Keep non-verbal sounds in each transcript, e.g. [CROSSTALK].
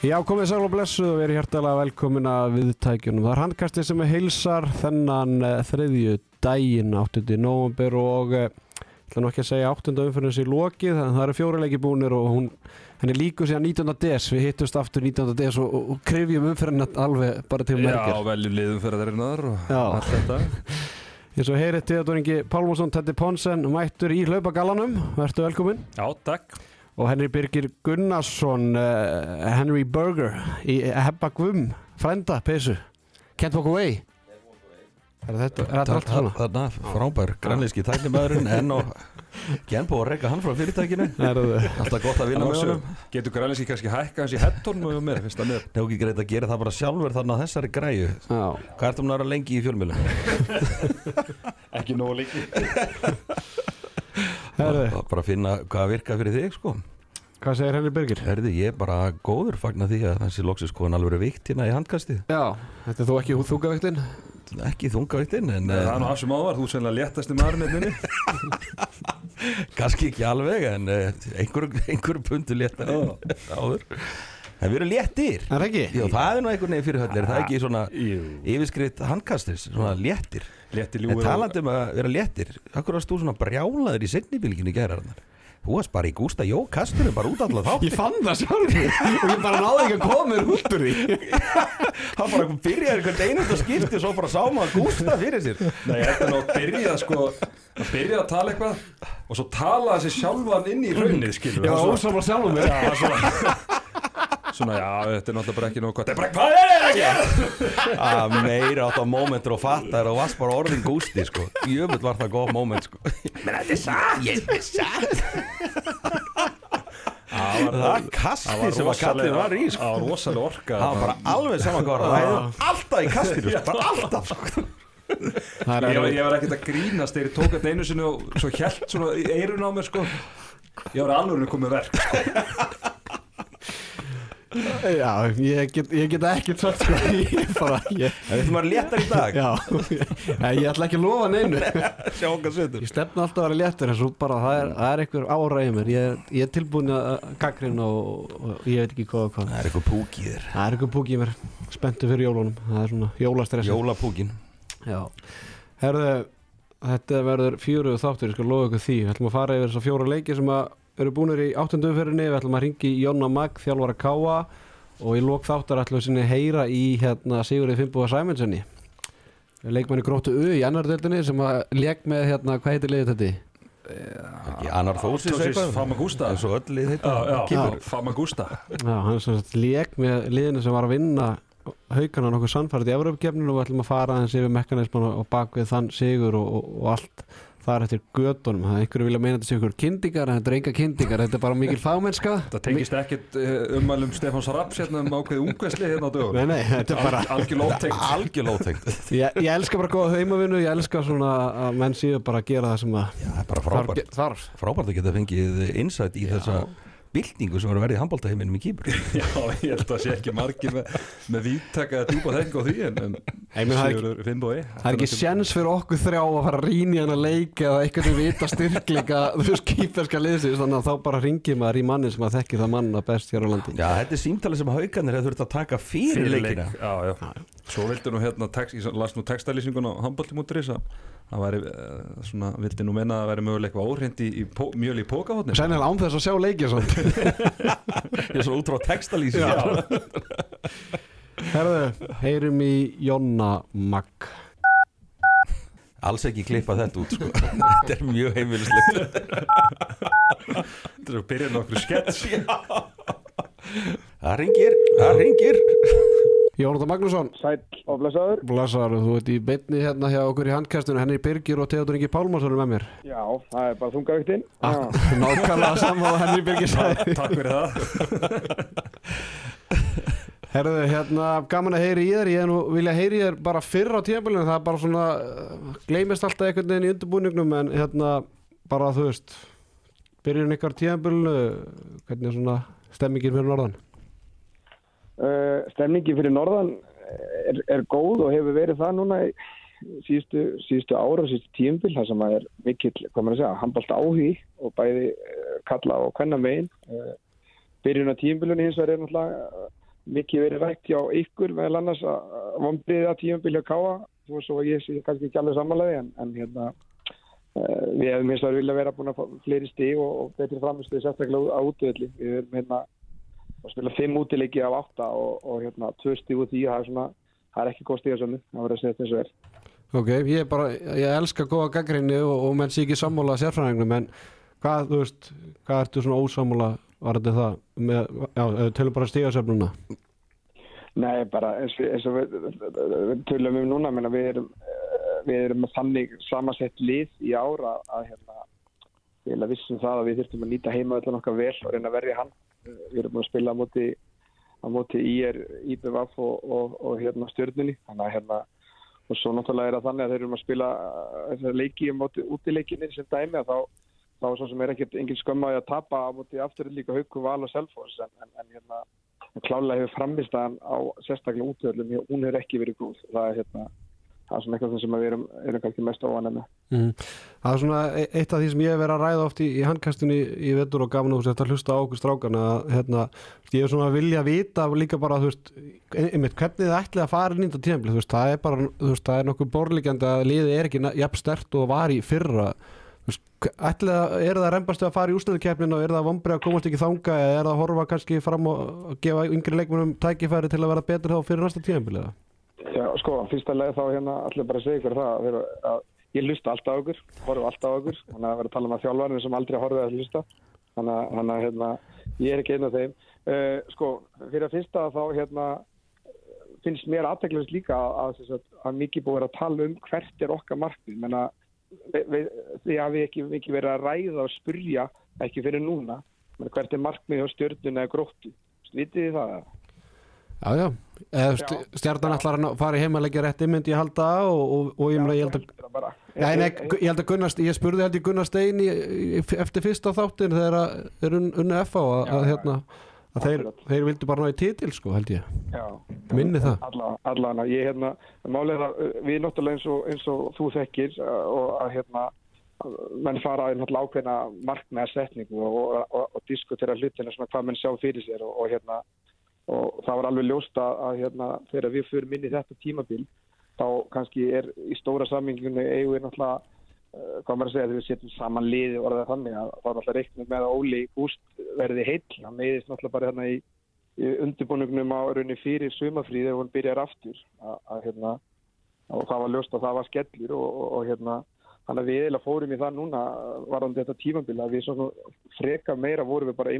Já, komið sæl og blessuð og verið hjertalega velkomin að viðtækjunum. Það er handkastið sem er heilsar þennan uh, þriðju daginn 8. november og uh, ég ætla nú ekki að segja 8. umfyrir þessi lokið, þannig að það eru fjórileiki búnir og hún, henni líku síðan 19. des, við hittust aftur 19. des og, og, og krifjum umfyrirna alveg bara til merkir. Já, veljum liðum fyrir þeirinnar og allt þetta. [LAUGHS] Eins og heyrið Teodoringi Pálmarsson, Tetti Ponsen, mættur í hlaupagallanum, verður velkomin. Já, takk. Og Henry Birgir Gunnarsson, uh, Henry Burger í Hebba Gvum, frænda, peysu. Can't walk away. Er þetta, er þetta allt svona? Þarna, frábær, grænleyski tæknumæðurinn en og genn búið að reyka hann frá fyrirtækinu Er? Alltaf gott að vinna með honum Getur grænleyski kannski hækka hans í hettorn og mér, finnst það mér. Nú ekki greitt að gera það bara sjálfur þarna á þessari græju Já. Hvað ertu um að vera lengi í fjölmjölum? [LAUGHS] Ekki nógu líki. [LAUGHS] Bara að finna hvað virka fyrir þig sko hvað segir Henry Birgir? Herði, ég er bara góður fagna því að þessi loksis skoðan alveg er vikt hérna í handkastið Já, þetta er þú ekki þúkavektinn? Ekki þungaviktinn en Það er nú af sem ávar, þú er sennilega léttasti maður með minni. kannski ekki alveg en uh, einhver, einhver pundu léttar [LAUGHS] áður En við erum léttir Er það ekki? Já, það er nú einhvern veginn fyrir höllir, það er ekki svona Jú. yfirskritt handkastis, svona léttir Létti En ljúið. talandi um að vera léttir Akkur varst þú svona brjálaður í setnibylginu gæraðarnar Þú varst bara í Gústa Jó kasturinn bara út allar þátt Ég fann það sjálf og ég bara náði ekki að koma mér út úr því. [LAUGHS] Hann bara byrjaði einhvern einasta skipti og svo bara sá maður Gústa fyrir sér Nei, ég ætti nú að byrja sko, að byrja að tala eitthvað og svo tala þessi sjálfan inn í raunnið, skilur. Ég var ósamlega sjálf mér. Já, [LAUGHS] svona, já, þetta er náttúrulega bara ekki nóg gott. Þetta er bara, hvað er þetta að gera? að [LAUGHS] meira átt á momentur og fattar og varst bara orðin Gústi sko. Jöfull var það góð moment sko. Men þetta er satt. Ég er satt. Það kasti sem að kallin var í sko. Það var rosalega orka. Það var bara alveg saman hvað var. Það var Alltaf í kastinu sko, bara alltaf sko. Það er Ég, ég var ekkert að grínast þegar ég tók þetta einu sinni og svo hjælt svona í eirun á mér sko. Ég var alveg komið verk sko. Já, ég get, ég get ekkert sagt sko. [LAUGHS] Ég bara, ég, við ætlum að vera léttar í dag. Já. [LAUGHS] Nei, ég ætla ekki að lofa neinu. [LAUGHS] Sjá hvað setur. Ég stefna alltaf að vera léttur en svo bara það er, það er einhver í mér. Ég, ég er tilbúin að gaggrina og, og ég veit ekki hvað og hvað. Það er eitthvað púk í þér. Það er einhver púk í mér spenntu fyrir jólunum. Það er svona jólastress Jólapúkin. Já. Herðu, þetta verður fjöruð þáttur, ég skal lofa ykkur því. Ætlum að fara yfir þessar fjóra leiki sem að eru búinir í áttundumferðinni, við ætlum að ringi Jonna Mag, þjálfara Káa og í lók þáttar ætlum við sinni heyra í hérna Sigurði Finnbúa Sæmundseni leikmanni gróttu U í annar deildinni sem að leik með hérna, hvað heitir liðið þetta? Þórsis eitthvað Famagusta. eins og öll lið Kýpur. Famagusta Já, hann er svona leik með liðinu sem var að vinna haugana nokkuð sannfærið í Evropakefninu og við ætlum að fara aðeins yfir mekanisman og bakvið þann sigur og, og, og allt þar eftir gödunum það er einhverju vilja meina þetta sé ykkur kyndingar en þetta er enga kyndingar, þetta er bara mikil fagmennska [LAUGHS] Það tengist ekkert uh, ummælum Stefáns Raps hérna um ákveð ungveðsli hérna á dögum Nei, nei, þetta er bara Algjör lótengt [LAUGHS] ég, ég elska bara góða heimavinnu, ég elska svona að menn séu bara að gera það sem að Já, það er bara frábært. þarf. Frábært að geta fengið insight í þessa byltingu sem var að verða í handbóltaheiminum í Kýpur. [LAUGHS] Já, ég held að það sé ekki margir með, með víttaka að djúpa þekking á því en, en er Sigurður Finnbói Það er ekki sjens fyrir okkur þrjá að fara að rýna í hana leik eða eitthvað til vita styrkleika [LAUGHS] þú veist, kýperska liðsins þannig að þá bara ringir maður í manni sem að þekkir það manna best hér á landi. Já, þetta er símtali sem haugarnir hefur þurft að taka fyrir, leikina. Já, já. Svo vildi nú hérna, text, ég las nú textalýsingun á handbóltimúturis að það væri uh, svona, vildi nú menna að það væri mögulega eitthvað óhreint í, í mjöl í pókahotni Sennilega án þess að sjá leikið [LAUGHS] Ég er svo út frá textalýsi Herðu, heyrum í Jonna Mag Alls ekki klippa þetta út sko. Þetta er mjög heimilislegt. Þetta er að byrja nokkur skets Það ringir, það ringir Jónata Magnússon, Sæll og blessaður. blessaður, þú ert í beinni hérna hjá okkur í handkastunum, henni Birgir og Teodor Ingi Pálmarsson er með mér. Já, það er bara þungavíktinn. ah, Nákvæmlega og henni Birgir sagði. Takk fyrir það. [LAUGHS] Herðu, hérna, gaman að heyri í þér, ég vilja heyri í þér bara fyrr á tímabilinu, það er bara svona, uh, gleymist alltaf einhvern veginn í undirbúningnum en hérna, bara þú veist, byrjun ykkar tímabilinu, hvernig er svona stemmingin fyrir norðan? Uh, stemningi fyrir norðan er, er góð og hefur verið það núna í síðustu, síðustu ára og síðustu tímbil, það sem að er mikill, hvað maður að segja, handbalt áhugi og bæði uh, kalla og hvenna megin. Uh, byrjun á tímbilunni hins vegar er náttúrulega mikið verið rætt hjá ykkur meðal annars að vonbriðið að tíumbilja káa þú svo ég sé kannski ekki alveg samanlega en, en hérna við hefum eins og vilja vera búin að fá fleiri stíg og, og betri framistuði sérstaklega á útvöldi við erum hérna að spila fimm útileiki af átta og, og hérna tvö stíg út í það er svona það er ekki góð stígasömmu það verður að segja þessu er Ok, ég er bara, ég elska góða gaggrinni og, og menn sé ekki sammála sérfræðingnum en hvað, þú veist, hvað ertu svona ósammála varðið það með, já, tölum bara stígasöfnuna Nei, bara eins, og- eins og við, við tölum um núna, menna, við erum við erum þannig samansett lið í ára að hérna við vissum það að við þurftum að nýta heima öllan okkar vel og reyna að verja hann. Eh, við erum búin að spila á móti móti IR, IBVF og, og, og hérna að hérna og svo náttúrulega er það þannig að þeir eru að spila eh, leiki á móti útileikinni sem dæmi að þá þá er svo sem er ekkert engin skömmaði að tapa á móti aftur líka hauku val og selfos en, en, en hérna klálega hefur framistæðan á sérstaklega útvöldum, hún hefur ekki verið góð. Það er hérna það er svona eitthvað sem við erum, erum kannski mest óvanlega með mm. Það er svona e- eitt af því sem ég hef verið að ræða oft í, í handkastinni í vetur og gafn og þetta hlusta á okkur strákana að hérna, ég er svona að vilja vita líka bara, þú veist, einmitt, hvernig þið ætlið að fara inn í þetta tímafél, þú veist, það er bara þú veist, það er nokkuð borlíkjandi að liðið er ekki jafn stert og var í fyrra að, er það reymbast að fara í ústöðukeppnin og er það vombrið að komast ekki þanga eða er það að horfa kannski fram og gefa yngri leikmennum tækifæri til að vera betur þá fyrir næsta tímafél eða? Já, sko, fyrsta leið þá hérna allir bara að segja ykkur það að, að ég hlusta alltaf á ykkur, horfa alltaf á ykkur þannig að vera að tala um að þjálfarnir sem aldrei horfið að hlusta þannig að, að hérna, ég er ekki einn af þeim. Uh, sko, fyrir að fyrsta þá hérna finnst mér aðteglast líka að, að, að, að mikið búið að tala um hvert er okkar markmið. Menna því að við ekki, ekki verið að ræða og spurja ekki fyrir núna menna, hvert er markmið á stjórnuna eða gróttu? Vitið þið það? Já, já, Já. stjarnan ætlar að fara í heimalegja rétti myndi ég halda og, og, og ég, meina, ég held að. Já, nei, ég held að Gunnar, ég spurði held ég Gunnar Stein eftir fyrsta þáttin þegar þeir un, unnu FA að, Já, að, já, hérna, að þeir, þeir vildu bara ná í titil sko held ég, Já. minni það Alla, allan að ég hérna, málið að uh, við náttúrulega eins og, eins og þú þekkir uh, og að hérna menn fara ákveðna markmiða setningu og, og, diskutera hlutina svona hvað menn sjá fyrir sér og, og hérna og það var alveg ljóst að, að hérna þegar við fyrir minni þetta tímabil þá kannski er í stóra sammingunni eigum við náttúrulega uh, hvað maður að segja þegar við setjum saman liði orðað þannig að það var náttúrulega reiknum með að Óli Gúst verði heill. Hann meðist náttúrulega bara hérna í í undirbúningnum á raunni fyrir sumafríð þegar hún byrjar aftur. Að, að, hérna, og það var ljóst að það var skellur og, og, og hérna þannig að við eiginlega fórum í það núna varðandi þetta tímabil að við svona freka meira vorum við bara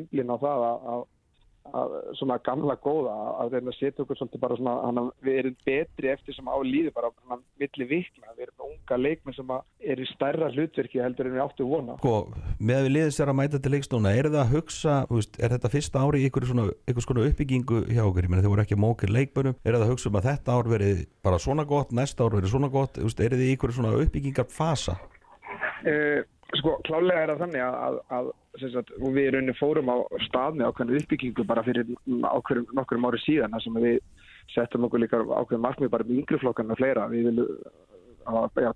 að, svona gamla góða að reyna að setja okkur svolítið bara svona hana, við erum betri eftir sem á líði bara svona milli vikna, við erum unga leikmenn sem eru í stærra hlutverki heldur en við áttu vona Sko, með að við liðist þér að mæta til leikstóna er það að hugsa, veist, er þetta fyrsta ári í ykkur svona, ykkur svona uppbyggingu hjá okkur? Ég meina þið voru ekki mókir leikbönum er það að hugsa um að þetta ár verið bara svona gott næsta ár verið svona gott, veist, er þið í ykkur svona uppbyggingar fasa Uh, sko, klálega er það þannig að, að, að sagt, við raunin fórum á stað með ákveðinu uppbyggingu bara fyrir ákveðum, nokkurum ári síðan sem við settum okkur líka ákveðum markmið bara með yngreflokkan og fleira. Við viljum,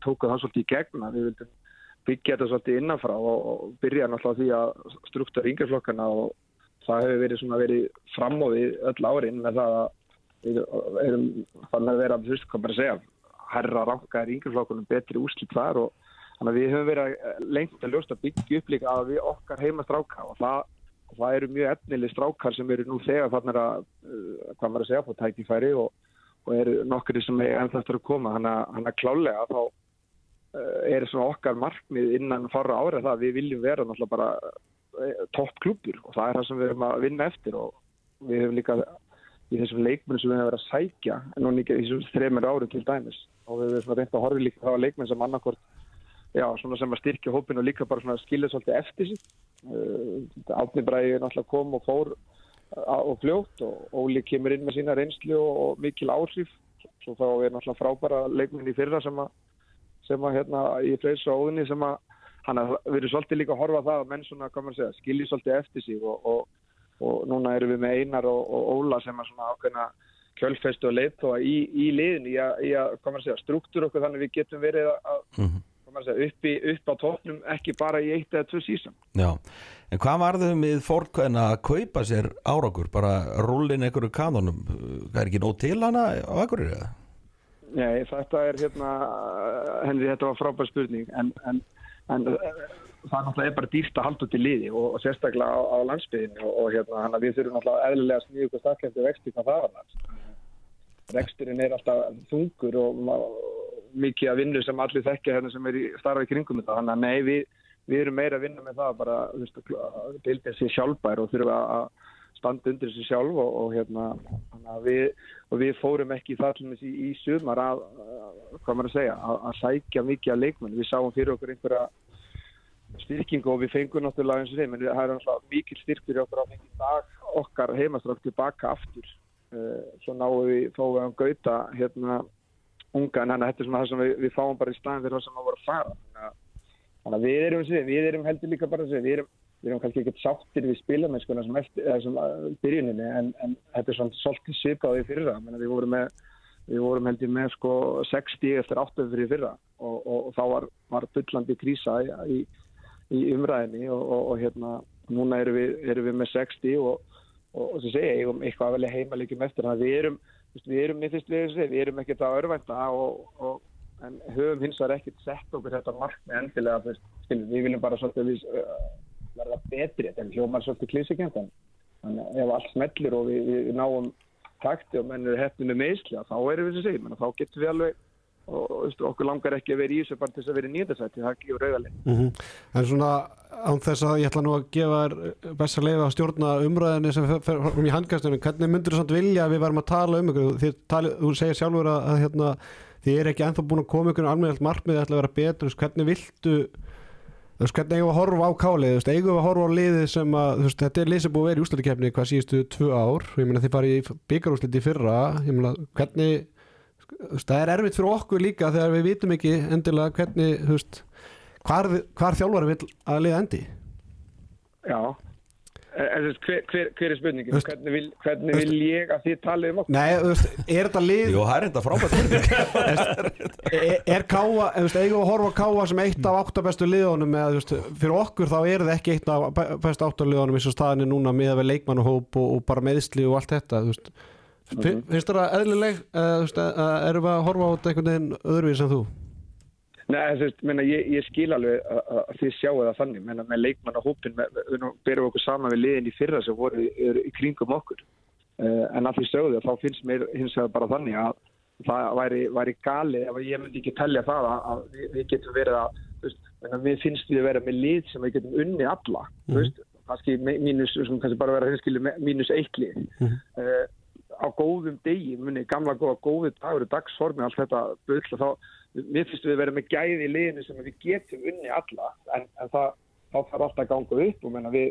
tóku það svolítið í gegn að við vildum byggja þetta svolítið innanfrá og, og byrja náttúrulega því að struktura yngreflokkana og það hefur verið verið framóðið öll árin með það að við erum þannig að vera, þú veist, hvað að segja herra ranka er yngreflokkunum betri úslit þar og Þannig að við höfum verið lengt að ljósta byggja upp líka að við okkar heima stráka og það, það eru mjög efnileg strákar sem eru nú þegar þannig að, uh, hvað maður að segja, fór tækifæri og, og eru nokkri sem er ennþá eftir að koma. Þannig að klálega þá uh, er svona okkar markmið innan fara ára það að við viljum vera náttúrulega bara uh, topp klubur og það er það sem við erum að vinna eftir og við höfum líka í þessum leikmenn sem við höfum verið að sækja en nú líka í þessum þreymur árum til dæmis og við höfum svona reynd að horfa líka á leikmenn sem annarkort já, svona sem að styrkja hópin og líka bara svona skilja svolítið eftir sig uh, Átni Bræði náttúrulega kom og fór uh, og fljótt og Óli kemur inn með sína reynslu og, og mikil áhrif svo þá er náttúrulega frábæra leikminn í fyrra sem að, sem að hérna í Freys og Óðinni sem að hann að erum svolítið líka að horfa það að menn svona, hvað maður segja, skilji svolítið eftir sig og, og, og núna erum við með Einar og, og Óla sem að svona ákveðna kjölfestu og leiðtóa í, í liðin í að, að, hvað maður segja, struktúr okkur þannig við getum verið að mm -hmm. Upp, í, upp á tóknum ekki bara í eitt eða tvö sísón Já, en hvað varðum við fólk en að kaupa sér árakur bara rullin einhverju kanonum það er ekki nóg til hana á einhverju eða? Nei, þetta er hérna Henry, þetta var frábær spurning. En, en, en eh, það náttúrulega er bara dýrt að halda út í liði og, og sérstaklega á, á landsbyðinu og, og hérna, hann að við þurfum náttúrulega eðlilega ykkur stakkefti vexti hvað það var vexturinn er alltaf þungur og mikið að vinnu sem allir þekkja hérna sem er í starfi kringum þetta, þannig að nei, við, við erum meira að vinna með það bara, þú veist, að bilda sér sjálfbær og þurfa að standa undir þessu sjálf og, og hérna við, og við fórum ekki það í, í sumar að, hvað maður að segja að, að sækja mikið að leikmenn við sáum fyrir okkur einhverja styrkingu og við fengum náttúrulega eins og þeim en það er náttúrulega mikil styrk fyrir okkur að fengi dag okkar heimastrátt tilbaka aftur. Uh, svo náum við fóðum við að gauta hérna unga en að þetta er svona það sem við, við fáum bara í staðin fyrir það sem að voru að fara. Þannig að við erum, við erum heldur líka bara við erum við erum kannski ekkert sáttir við spilamennskuna sem, sem byrjuninni en, en þetta er svona svolítið svipaði fyrra. Við vorum með við vorum heldur með sko 60 eftir 8 fyrir fyrra og, og, og þá var, var fullandi krísa í, í umræðinni og, og hérna núna erum við, erum með 60 og sem segja, ég um eitthvað að velja heimalegum eftir. Þannig að við erum við erum, við, við, við erum ekkert að örvænta en höfum hins vegar ekkert sett okkur þetta mark með endilega við viljum bara svolítið við verða betri, þetta er hljómar svolítið klísikent en ef allt smellir og við, við náum takti og mennur hefninu meðslega, þá erum við sem segir þá getum við alveg og veistu, okkur langar ekki að vera í þessu bara til þess að vera í nýjandasætti, það ekki úr rauðalinn mm -hmm. En svona án þess að ég ætla nú að gefa best að leifa að stjórna umræðinni sem fer um í handkastunum, hvernig myndur þú svona vilja að við varum að tala um ykkur tali, þú segir sjálfur að, að hérna, þið er ekki enþá búin að koma ykkur alveg margmið að vera betur, hvernig viltu hvernig eigum við að horfa á kálið eigum við að horfa á liðið sem að veist, þetta er lið sem búið að vera í úslutikefni hvað síðustu tvö ár ég meina þið farið í byggarúsliti fyrra ég meina hvernig það er erfitt fyrir okkur líka þegar við vitum ekki endilega hvernig veist, hvar, hvar þjálfari vil að liða endi Já Hver, hver, hver er spurningin? Veist, hvernig vil, hvernig vil ég að þið talið um okkur? Nei, veist, er þetta lið Jú, það er þetta frábært [LAUGHS] Er, er Káa, eigum við að horfa Káa sem eitt af áttabestu liðunum eða veist, fyrir okkur þá er það ekki eitt af bestu áttaliðunum eins og staðinni núna með að við leikmannahóp og, og bara meðsli og allt þetta mm -hmm. Finnst það eðlileg erum við að horfa á þetta einhvern veginn öðruvís en þú? Nei, þú veist, ég, ég skil alveg að þið sjáu það þannig, menna með leikmann og hópin, við berum okkur saman við liðin í fyrra sem voru í kringum okkur uh, en að því stöðu þá finnst mér hins vegar bara þannig að það væri, væri gali ef ég myndi ekki tellja það að, að við, við getum verið að, veist, við finnst við að vera með lið sem við getum unni alla, mm. þú veist, kannski mínus, kannski bara vera hinskili mínus eitt lið mm. uh, á góðum degi, muni, gamla góða góði dagur, dagsformi, allt þetta og þá mér finnst við að vera með gæði í liðinu sem við getum unni alla en, en það, þá þarf alltaf að ganga upp og menna, við,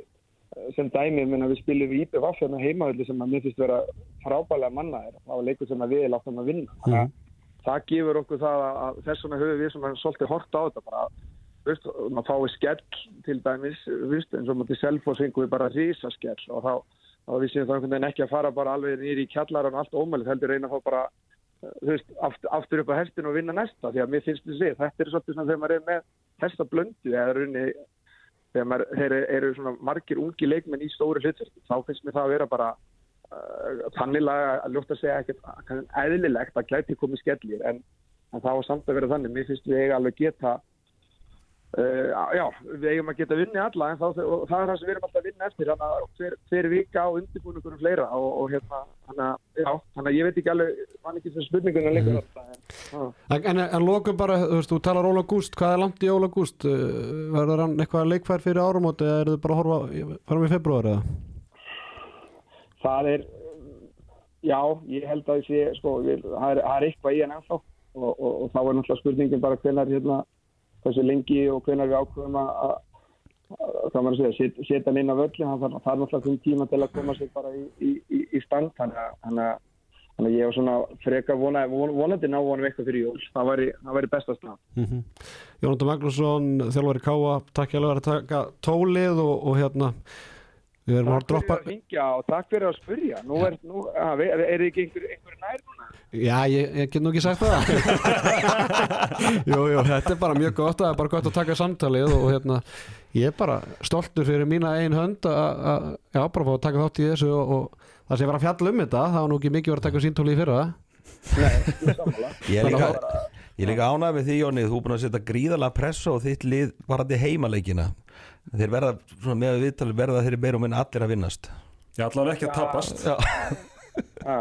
eh, sem dæmi menna, við spilum við IPVF hérna heimaðurli sem mér finnst vera frábælega mannaðir á leikur sem við láttum að vinna mm. það, það gefur okkur það að, að þess vegna höfum við sem er svolítið hort á þetta bara Vist, maður fái skell til dæmis vist, eins og maður til selfosvingu við bara rísa skell og þá, þá við séum það ekki að fara bara alveg nýri í kjallaran og allt ómælið, heldur reyna fá bara veist, aftur, aftur upp á hestin og vinna næsta því að mér finnst að þetta er svolítið svona þegar maður er með hestablöndu eða runni þegar maður, þeir eru svona margir ungi leikmenn í stóri hlutverki þá finnst mér það að vera bara uh, tannilega að ljóta að segja ekkert eðlilegt að gæti komið skellir en, en það var samt að vera þannig. Mér finnst við eiga alveg geta Uh, já, við eigum að geta vinni alla en þá, það er það sem við erum alltaf að vinna eftir þannig að hver, hver vika á undirbúningunum fleira og, og hérna þannig að, þannig að ég veit ekki alveg mann ekki þessu spurningun að leika mm. En, en, en lókum bara, þú veist, þú talar Óla Gúst, hvað er langt í Óla Gúst uh, verður hann eitthvað leikfær fyrir árumóti eða er þið bara að horfa fram í februar eða? Það er já, ég held að þessi sko, það er, er eitthvað í hann ennþá og, og, og þá er náttúrulega spurningin bara hvernig hérna hversu lengi og hvernig við ákveðum að setja hann inn á völli það er náttúrulega um tíma til að koma sér bara í, í, í stand. Þannig að ég var svona freka vona, vonandi ná vonum eitthvað fyrir jól. Það væri, væri besta snab mm -hmm. Jónatan Magnússon, þjálfari Káa takk ég alveg að taka tólið og, og hérna Takk fyrir að ringja og takk fyrir að spurja nú er, nú, að, er, er ekki einhver, einhver nær núna? Já, ég, ég get nú ekki sagt það. [LAUGHS] Jú, jú, þetta er bara mjög gott það er bara gott að taka samtalið og hérna ég er bara stoltur fyrir mína einn hönd að, að- já, bara fá að taka þátt í þessu og, og það sem var að fjalla um þetta það var nú ekki mikið verið að taka síntóli í fyrra. Nei, ég er sammála. Ég er líka, ég líka ánægð með því Jóni þú er búin að setja gríðalega pressa og þitt lið varandi heimaleikina þeir verða, svona með viðtalið verða þeir meira og minna allir að vinnast Ég ætlaði ekki að tapast Já. [LAUGHS] Já,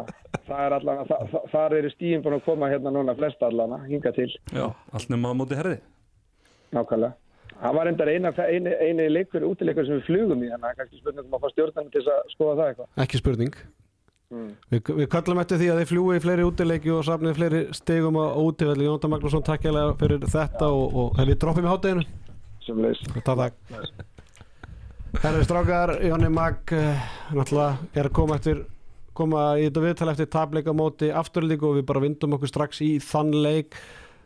það er allan, það, það, þar eru stíðin búin að koma hérna núna flesta allana, hinga til, Já, allt nema á móti herði nákvæmlega. Það var endar eina, eini, eini leikur, útileikur sem við flugum í, að kannski spurningum að fá stjórnarnir til að skoða það eitthvað. ekki spurning Mm. Við, við kallum eftir því að þeir fljúi í fleiri útileiki og safnið fleiri stegum á útivelli Jónta Magnússon takk ég fyrir þetta og, og en við droppum í hátteginu Sem leys. Herri strákar, Jóni Mag uh, náttúrulega er að koma eftir koma í þetta viðtal eftir tapleika móti afturlíku og við bara vindum okkur strax í þann leik.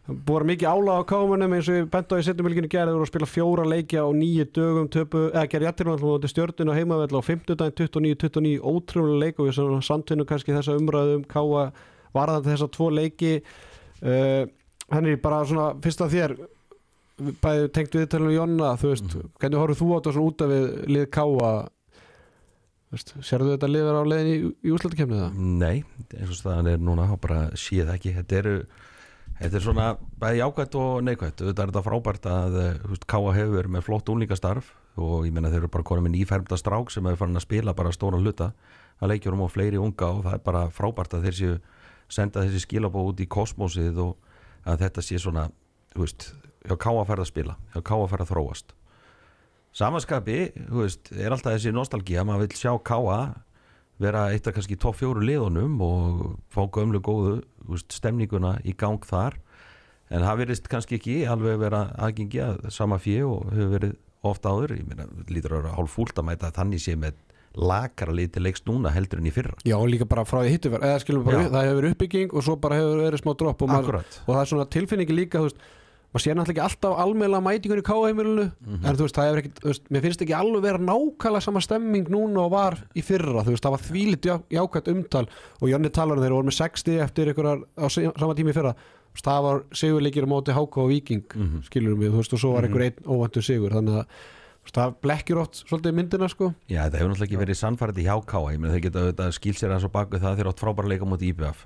Búið mikið álag á kámanum eins og við bent á í setjumilginu gerði voru að spila fjóra leikja á nýju dögum töpu, eða gerði jættir náttúrulega stjórninu á heimavell á 50 daginn 29-29 ótrúlega leik og við svona samtvinnu kannski þessa umræðu um káa varðandi þessa tvo leiki. Uh, henni bara svona fyrst að þér bæði tengt viðtalinu Jonna þú veist, hvernig horfðu þú á þetta svona út af við lið káa sérðu þetta liður á leiðin í, í úslættakefnið það? Nei, eins og staðan er núna þá bara séð ekki, þetta eru þetta er svona bæði jákvætt og neikvætt. Þetta er þetta frábært að veist, Káa hefur með flott úlingastarf og ég meina þeir eru bara konum með nýfermda strák sem hefur farin að spila bara stóra hluta að leikjurum og fleiri unga og það er bara frábært að þeir séu senda þessi skilabó út í kosmosið og að þetta sé svona þú veist, hjá Káa færð að spila hjá Káa færð að þróast. Samanskapi, þú veist, er alltaf þessi nostalgía, maður vil sjá Káa vera eitt af kannski topp fjóru liðunum og fá gömlu góðu veist, stemninguna í gang þar. En það verist kannski ekki alveg vera aðgengi að sama fjö og hefur verið oft áður, ég meina, lítur að vera hálf fúlt að mæta að þannig sé með lakara liti leikst núna heldur en í fyrra. Já, líka bara frá því hittu verð, eða skilum bara Já. við, það hefur verið uppbygging og svo bara hefur verið smá dropp og, og það er svona tilfinningi líka, þú veist maður sér náttúrulega ekki alltaf almeðla mætingur í káheimilinu en þú veist, það hefur ekkit, þú veist, mér finnst ekki alveg vera nákvæmlega sama stemming núna og var í fyrra, þú veist, það var þvílitt já, jákvæmt umtal. Og Jonni talar um þeir voru með 60 eftir einhverjar á sama tími í fyrra. Það var sigurleikir á móti Háka og Víking mm skilurum við, þú veist, og svo var einhver einn óvæntur sigur, þannig að það blekkjur oft svolítið myndina, sko. Já, þetta hefur náttúrulega ekki verið sannfærandi hjá Káa ég meina þeir geta auðvitað skýl sér hans og baku það. Þeir átt frábæra leika mútið IBF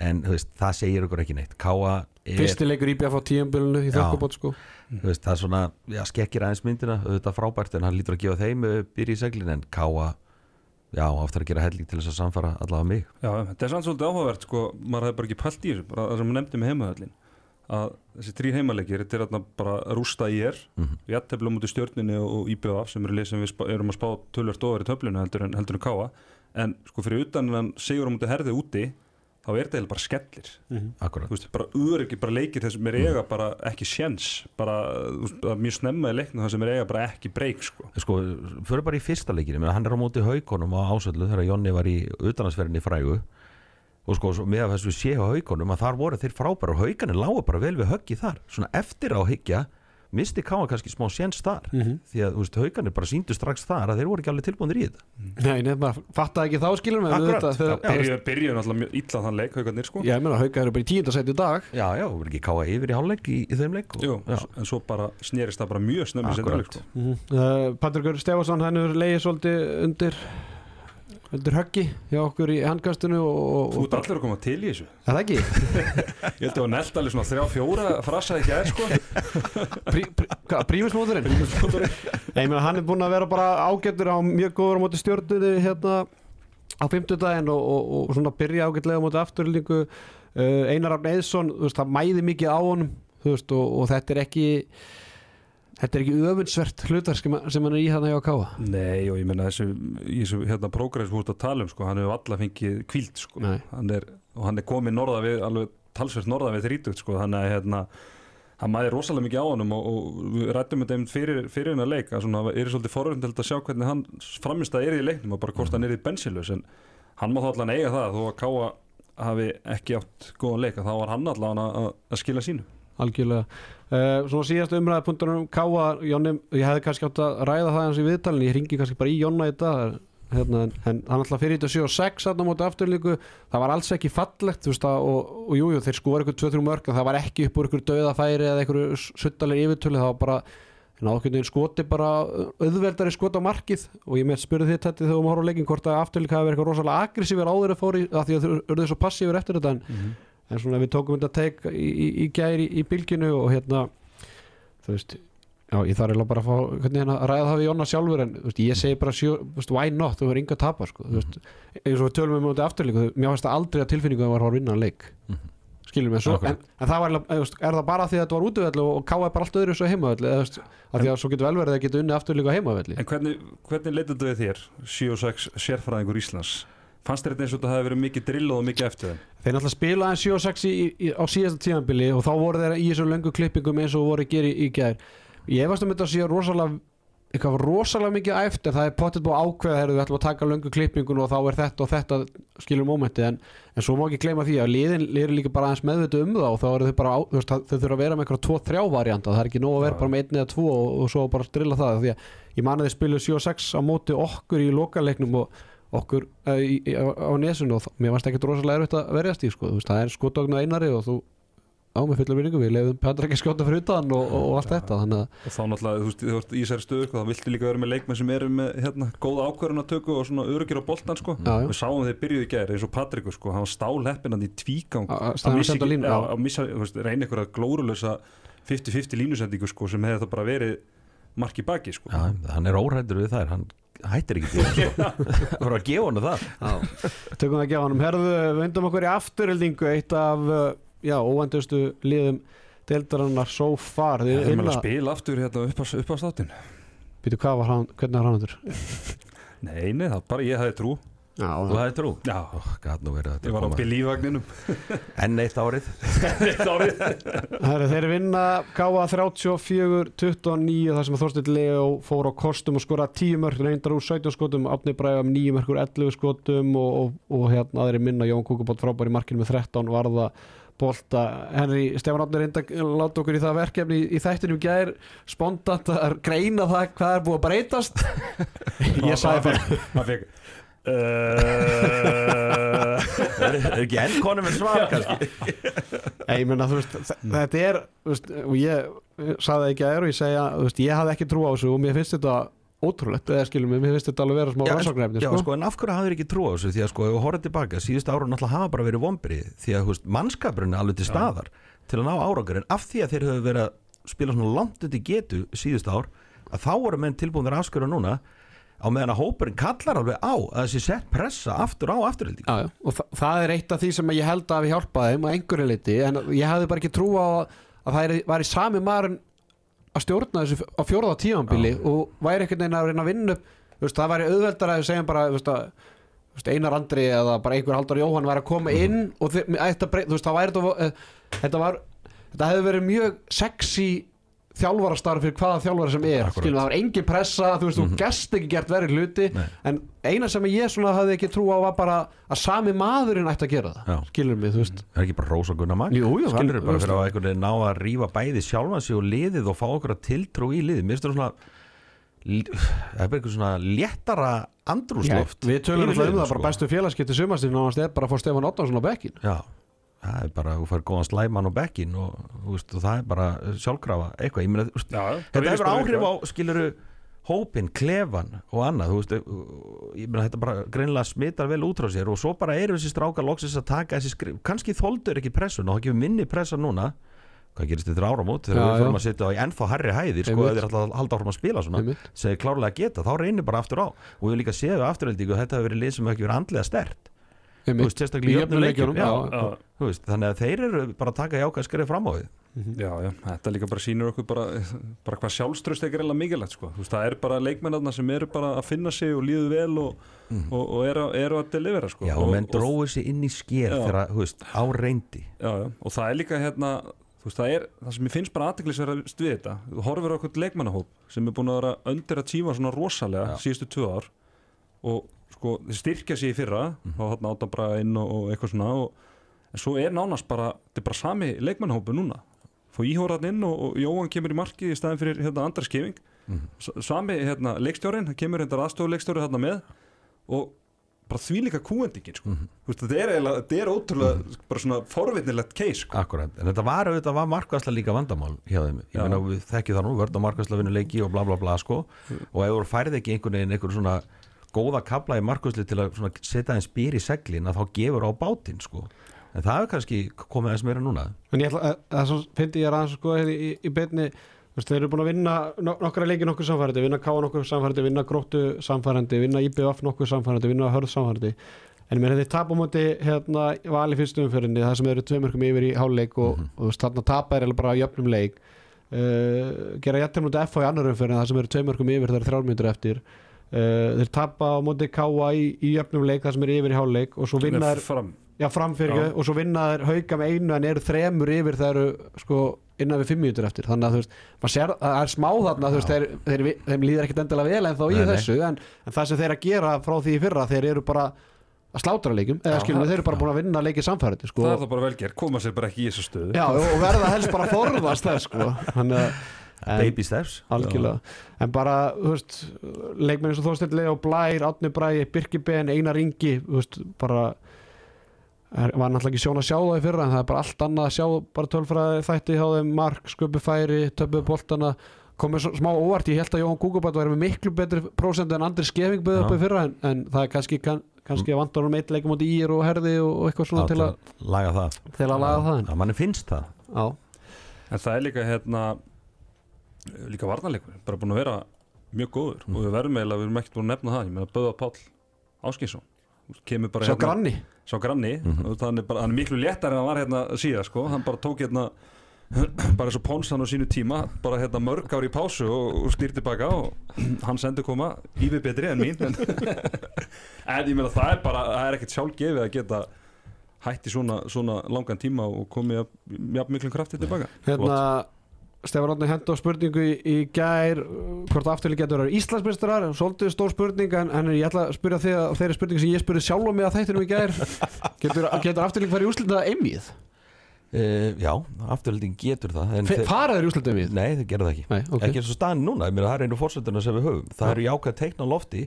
en þú veist, það segir ykkur ekki neitt. Káa er, fyrsti leikur íbjaf á tíumbilinu í Já. þokkabót, sko þú veist, það er svona, já, skekkir aðeins myndina auðvitað frábært en hann lítur að gefa þeim uh, byrja í seglin en Káa já, aftur að gera helling til þess að samfara allavega mig Já, þetta er samt svolítið áhugavert sko, maður hefði bara ekki pælt í þessu bara það sem við nefndum með heimahöllin að þessi þrý heimaleikir, þetta er þarna bara rústa í er, mm -hmm. við jætteflum út í stjórninni og IBF sem eru lið sem við spá, erum að spá tölvert ofar í töflinu heldur en, heldur en káa en sko þá er þetta bara skellir. Akkurat, þú veist, bara öryggi, bara leikir þess sem er eiga bara ekki sjens bara, þú veist, það er mjög snemma í leiknum það sem er eiga bara ekki breyk sko. sko, fyrir bara í fyrsta leikinu menn, hann er á móti haukonum á ásöldu þegar Jonni var í utanansferðinni frægu. Og sko, með að þessu sé á haukonum að þar voru þeir frábæra og haukanir lágu bara vel við höggi þar, svona eftir á hyggja misti Káa kannski smá séns þar því að, þú veist, haukanir bara síndu strax þar að þeir voru ekki alveg tilbúinir í þetta Nei, nefn að fatta ekki þá skilum byrjuðu byrju náttúrulega mjög illa þann leik haugarnir sko. Já, ég meina, eru bara í tíundasæti í dag já, já, verður ekki Káa yfir í hálfleik í, í þeim leik og, Jú, já. en svo bara snerist það bara mjög leik, sko. mm -hmm. uh, Patrikur Stefansson, hann hefur leiðið svolítið undir undir höggi hjá okkur í handkastinu og, Þú ert allir að koma til í þessu Er það ekki? [LAUGHS] Ég held að það var nelt alveg svona þrjá fjóra frasaði ekki aðeins sko Prí, prí, hvað, prímusmóturinn? Nei, ég meina, hann er búinn að vera bara ágættur á mjög góður á móti stjórnunni hérna á fimmtudaginn og, og, og svona byrja ágætlega á móti afturlíku uh, Einar Rafn Eðsson, það mæði mikið á honum veist, og, og þetta er ekki þetta er ekki öfunnsvert hlutar sem, hann er í hann hjá Káa Nei og ég menna þessu, þessu hérna prógress þú ert að tala um sko, hann hefur alla fengið kvíld sko, hann er, og hann er komið norða við, alveg talsvert norða við þrítugt sko, þannig að hérna hann mæði rosalega mikið á honum og, og við rættum þetta einmitt fyrir, fyrir hennar leik að svona er svolítið forvöndeld að sjá hvernig hann framist að er í leiknum og bara hvort hann er í bensilus en hann má þá allan eiga það þó að Káa hafi ekki átt góðan leik að þá var hann allan að, að skila sínu algjörlega uh, svona síðast umræða punktunum Káa, Jónni, ég hefði kannski átt að ræða það eins í viðtalinu, ég ringi kannski bara í Jonna í dag hérna, en, hann alltaf fyrir þetta 7 og 6 þarna á móti afturlíku, það var alls ekki fallegt þú veist að, og, og jú, jú, þeir skora ykkur 2-3 mörg það var ekki upp úr ykkur döðafæri eða ykkur suttalegir yfirtölu, það var bara nákvæmlega skoti bara auðveldari skot á markið. Og ég með spurði því þetta þegar við horfum á leikin hvort að afturlíka hafi verið eitthvað rosalega aggressífur áður að fóri að því að þau eru svo passífur eftir þetta en, en svona við tókum þetta teik í, í, í gæri í, bylginu og hérna þú veist Já, ég þarf eiginlega bara að fá hvernig hérna að ræða það við Jonna sjálfur en veist, ég segi bara sjö, veist, why not, þú verður inga að tapa sko, þú veist, eins og við tölum um þetta afturlíku, mér fannst það aldrei að tilfinningu að var að vinna að leik. Skilur mig, svo, en, en það var veist, er það bara því að þetta var útöfellu og káða bara allt öðru svo heimavelli eða þú veist, að því að svo getur vel verið að geta unni afturlíku á heimavelli. En hvernig, hvernig leitur þetta við þér 7 og 6 sérfræðingur Íslands fannst þér þetta eins og þetta hafi verið mikið drillað og mikið eftir þeim? Þeir náttúrulega spila aðeins 7 og 6 í, í, á síðasta tíðanbili og þá voru þeir í þessum löngu klippingum eins og voru að gera í, í gær. Ég efast um þetta að sé rosalega eitthvað rosalega mikið æft en það er pottet búið að ákveða þegar við ætlum að taka löngu klippingun og þá er þetta og þetta skilur mómenti en, en svo má ekki gleyma því að liðin liður líka bara aðeins meðvita um það og þá eru þau bara á, þú veist, þau þurfa að vera með eitthvað 2-3 varianta það er ekki nóg að vera bara með 1 eða 2 og, og svo bara drilla það. Því að ég mani þeir spilu 7 og 6 á móti okkur í lokaleiknum og okkur uh, í, í, á, á nesunu og mér varst ekkert rosalega erfitt að verjast í sko. Veist, það er skotogn á einari og þú á með fulla vinningu við leiðum Petra ekki að skjóta fyrir utan og, og, og allt þetta þannig að og þá náttúrulega, þú veist, þú veist í þessari stöðu sko, þá viltu líka vera með leikmenn sem eru með hérna, góða ákvörðunatöku og svona öryggir á boltan sko. Já, já. við sáum þeir byrjuði í gæri eins og Patrikur sko, hann var stálheppin hann í tvígang Að- missa reyna ykkur að glórulösa 50-50 línusendingu sko, sem hefði það bara verið mark í baki sko. Já, hann er órættur við þær, hann hættir ekki til það. Það voru að gefa hann það. Tökum það ekki á hann herðu, vindum okkur í afturhildingu eitt af uh, já, óvendustu liðum deildarinnar so far. Við þið erum að spila aftur hérna upp á, upp á státin býtu hvað var hann, hvernig var hann aftur [LAUGHS] Nei, nei, það bara ég hefði trú já, Þú hættir trú. Já, oh, Gat nú verið að ég var á bilívagninum [LAUGHS] Enn eitt árið. Eitt árið. [LAUGHS] Herru, þeir vinna Káa 34-29 þar sem Þorstill Leo fór á kostum og skora 10 mörg reyndar úr 17 skotum, Átni Bræðum 9 mörgur 11 skotum og, og, og hérna aðri minna Jón Kúkubótt frábær í markinu með 13 varða bolta. Henry Stefán Átni reynda að láta okkur í það verkefni í, í þættinu gær spontant að greina það hvað er búið að breytast. [LAUGHS] Ég sagði bara Það uh, Er ekki enn konum með svar kannski. [LAUGHS] Ég meina, þú veist, þ- þetta er veist, og ég sagði það ekki að er og ég segja, veist, ég hafði ekki trú á þessu og mér finnst þetta ótrúlegt, eða skilum mig, mér finnst þetta alveg vera smá Já, rannsóknarefni, Já, sko. sko, en af hverju hafður ekki trú á þessu? Því að sko, við horfum tilbaka, síðust ára náttúrulega hafa bara verið vombrið því að mannskapurinn er alveg til staðar til að ná árangur en af því að þeir höfðu verið að spila svona langt undir getu síðust ár að þá voru menn tilbúinir afskjöra núna á meðan að hópurinn kallar alveg á að þessi sett pressa aftur á afturhilding Já, já, og þa það er eitt af því sem ég held að við hjálpaði þeim á einhverju liti, en ég hafði bara ekki trú á að, að það í sami maðurinn að stjórna þessu á fjóraða tímanbili og væri einhvern veginn að reyna að vinna upp, það væri auðveldar að við segjum bara, að Einar Andri eða bara einhver Halldór Jóhann væri að koma inn og þi- ætti að breyta, veist, það væri þetta, eh, þetta var, þetta hefði verið mjög sexy þjálfarastarf fyrir hvaða þjálfara sem er. Skilum, það var engin pressa, þú veist, þú gest ekki gert verið hluti Nei. en eina sem ég svona hafði ekki trú á var bara að sami maðurinn ætti að gera það skilur mig, þú veist. Það er ekki bara rósa gunna mag Jú, jú, Skilur hann- bara fyrir að einhvern veginn ná að rífa bæði sjálfan sig og liðið og fá okkur að tiltrú í liðið. Mér finnst það svona [LAUGHS] Það er bara eitthvað svona léttara andrúsloft við tölum um það, bara bestu félagskipti sumastinn náðast er bara að fá Stefán Ottarsson á bekkin Já, það er bara, þú fær góðan slæman og bekkin og, þú veist, og það er bara sjálfkrafa eitthvað, ég meina, þú veist, Já, það þetta hefur áhrif á, skiluru hópin, klefan og annað, þú veist ég meina, þetta bara greinilega smitar vel út frá sér og svo bara eru þessi strákar loksins að taka þessi skrif, kannski þóldur ekki pressun og það gefur minni pressa núna. Hvað gerist þetta áramót? Þegar Já, við fórum að setja á ennþá herri hæðir sko, Einmitt. eða þeir ætla að halda áfram að spila svona þeir klárlega geta, þá reynir bara aftur á. Og við líka séu afturöldingu, þetta hefur verið lið sem hefur ekki verið andlega stert veist, sérstaklega í leikjum þannig að þeir eru bara að taka jákvæð skrif fram á við já, já, þetta líka bara sýnir okkur bara, bara hvað sjálfströst er eiginlega mikilvægt sko. Þú veist, það er bara leikmennarna sem eru bara að finna sig og líðu vel og, og, og eru, eru að delivera sko. já, og menn dróðu sig inn í sker Já. þegar, þú veist, á reyndi. Já, já, og það er líka hérna þú veist, það er, það sem ég finnst bara aðteglisverða við þetta, þú horfir okkur leikmannahóp sem er búin að vera öndir að tíma svona rosalega Já. síðustu tvö ár og sko, þeir styrkja sig í fyrra Mhm. og þarna átabra inn og, og eitthvað svona og, en svo er nánast bara, þetta er bara sami leikmannahópu núna fór íhóraðn inn og, og Jóhann kemur í markið í staðin fyrir hérna andra skefing Mhm. S- sami hérna leikstjórin, það kemur hérna aðstofu leikstjóri þarna með og bara því líka kúendingin sko. Þú veist, þetta er, þetta er ótrúlega bara svona forvitnilegt case sko. Akkurat, en þetta var auðvitað var markværsla líka vandamál hjá þeim, ég meina við þekkjum það nú vörð á markværsla vinnu leiki og bla bla bla sko og ef þú færði ekki einhvern veginn einhver svona góða kabla í markværsli til að setja einn spýr í seglin að þá gefur á bátinn sko en það hefur kannski komið aðeins meira núna En ég ætla að, að svo fyndi ég aðeins sko í, í, í beinni Þú veist, þeir eru búin að vinna no- nokkra leiki nokkuð samfærandi, vinna Káa nokkuð samfærandi, vinna Gróttu samfærandi, vinna IBF nokkuð samfærandi, vinna Hörð samfærandi. En mér hefði tap á móti hérna vali fyrstu umfyrinni, það sem eru tveimörkum yfir í háluleik og, og þú veist, þarna tapa er bara jöfnum leik. Uh, gera jættir mútið F á í annar umfyrinni, það sem eru tveimörkum yfir, það eru þrjármyndur eftir. Uh, þeir tapa á móti Káa í, í jöfnum leik, það sem eru yfir í háluleik og svo vinna þeir fram. Og svo vinna þeir hauka með einu en eru þremur yfir það eru sko innan við fimm mínútur eftir. Þannig að þú veist, sér, það er smá þarna þú veist, þeir, þeir, þeim líður ekkit endilega vel en þá í Nei, nei. þessu, en, en það sem þeir að gera frá því í fyrra, þeir eru bara að slátra leikum, eða Já, skilum það- þeir eru bara búin að vinna leikið samfærandi sko, það er það bara velger, koma sér bara ekki í þessu stöðu. Já, og verða helst bara að forðast það sko, þannig að baby steps. algjörlega, en bara þú veist, leikmenn eins og Blær, Átni Bræði, Birki Ben, Einar Ingi veist, bara er, var náttúrulega ekki sjón að sjá það í fyrra en það er bara allt annað að sjá bara tölfræði þætti hjá þeim mark, sköpu færi, töpuðu boltana komið smá óvart, ég held að Jóhann Kúkubætt væri með miklu betri prósent en Andri Skeving bauð upp Já. í fyrra en, en það er kannski, kann, kannski að vantar um eitt leikum átti ír og herði og, eitthvað svona til að, laga það. til að laga það. En, að manni finnst það. Já, en það er líka hérna líka varnarleikur, bara búin að vera mjög góður. Og við verðum eiginlega, við erum ekkert búin að nefna það ég meina Böða Páll Áskinsson kemur bara svo hérna granni? Sá granni. Og hann er, bara, hann er miklu léttar en hann var hérna síðan sko. hann bara tók hérna [CLEARS THROAT] bara eins og Ponsan á sínu tíma bara hérna mörg ár í pásu og, og stýr tilbaka og [CLEARS THROAT] hann sendur koma ívið betri en mín en, [LAUGHS] en ég meina það er bara það er ekkert sjálfgefið að geta hætti svona, svona langan tíma og komið jafn miklum krafti tilbaka hérna Stefán Átni henda á spurningu í, í gær uh, hvort afturlík getur verið Íslandsmeistarar. Svolítið stór spurning en, en ég ætla að spyrja þig að þeirri spurningu sem ég spurði sjálf um mig að þættinum í gær. [LAUGHS] Getur, getur afturlík farið í úslita einmið? uh, já, afturhalding getur það en þeir- Fara þeir í úslita einmið? nei, þeir gera það ekki. Nei, ok. Ekki eins og staðin núna, ég meina, það er einu fórsönduna sem við höfum. Það eru jákvæð teikna lofti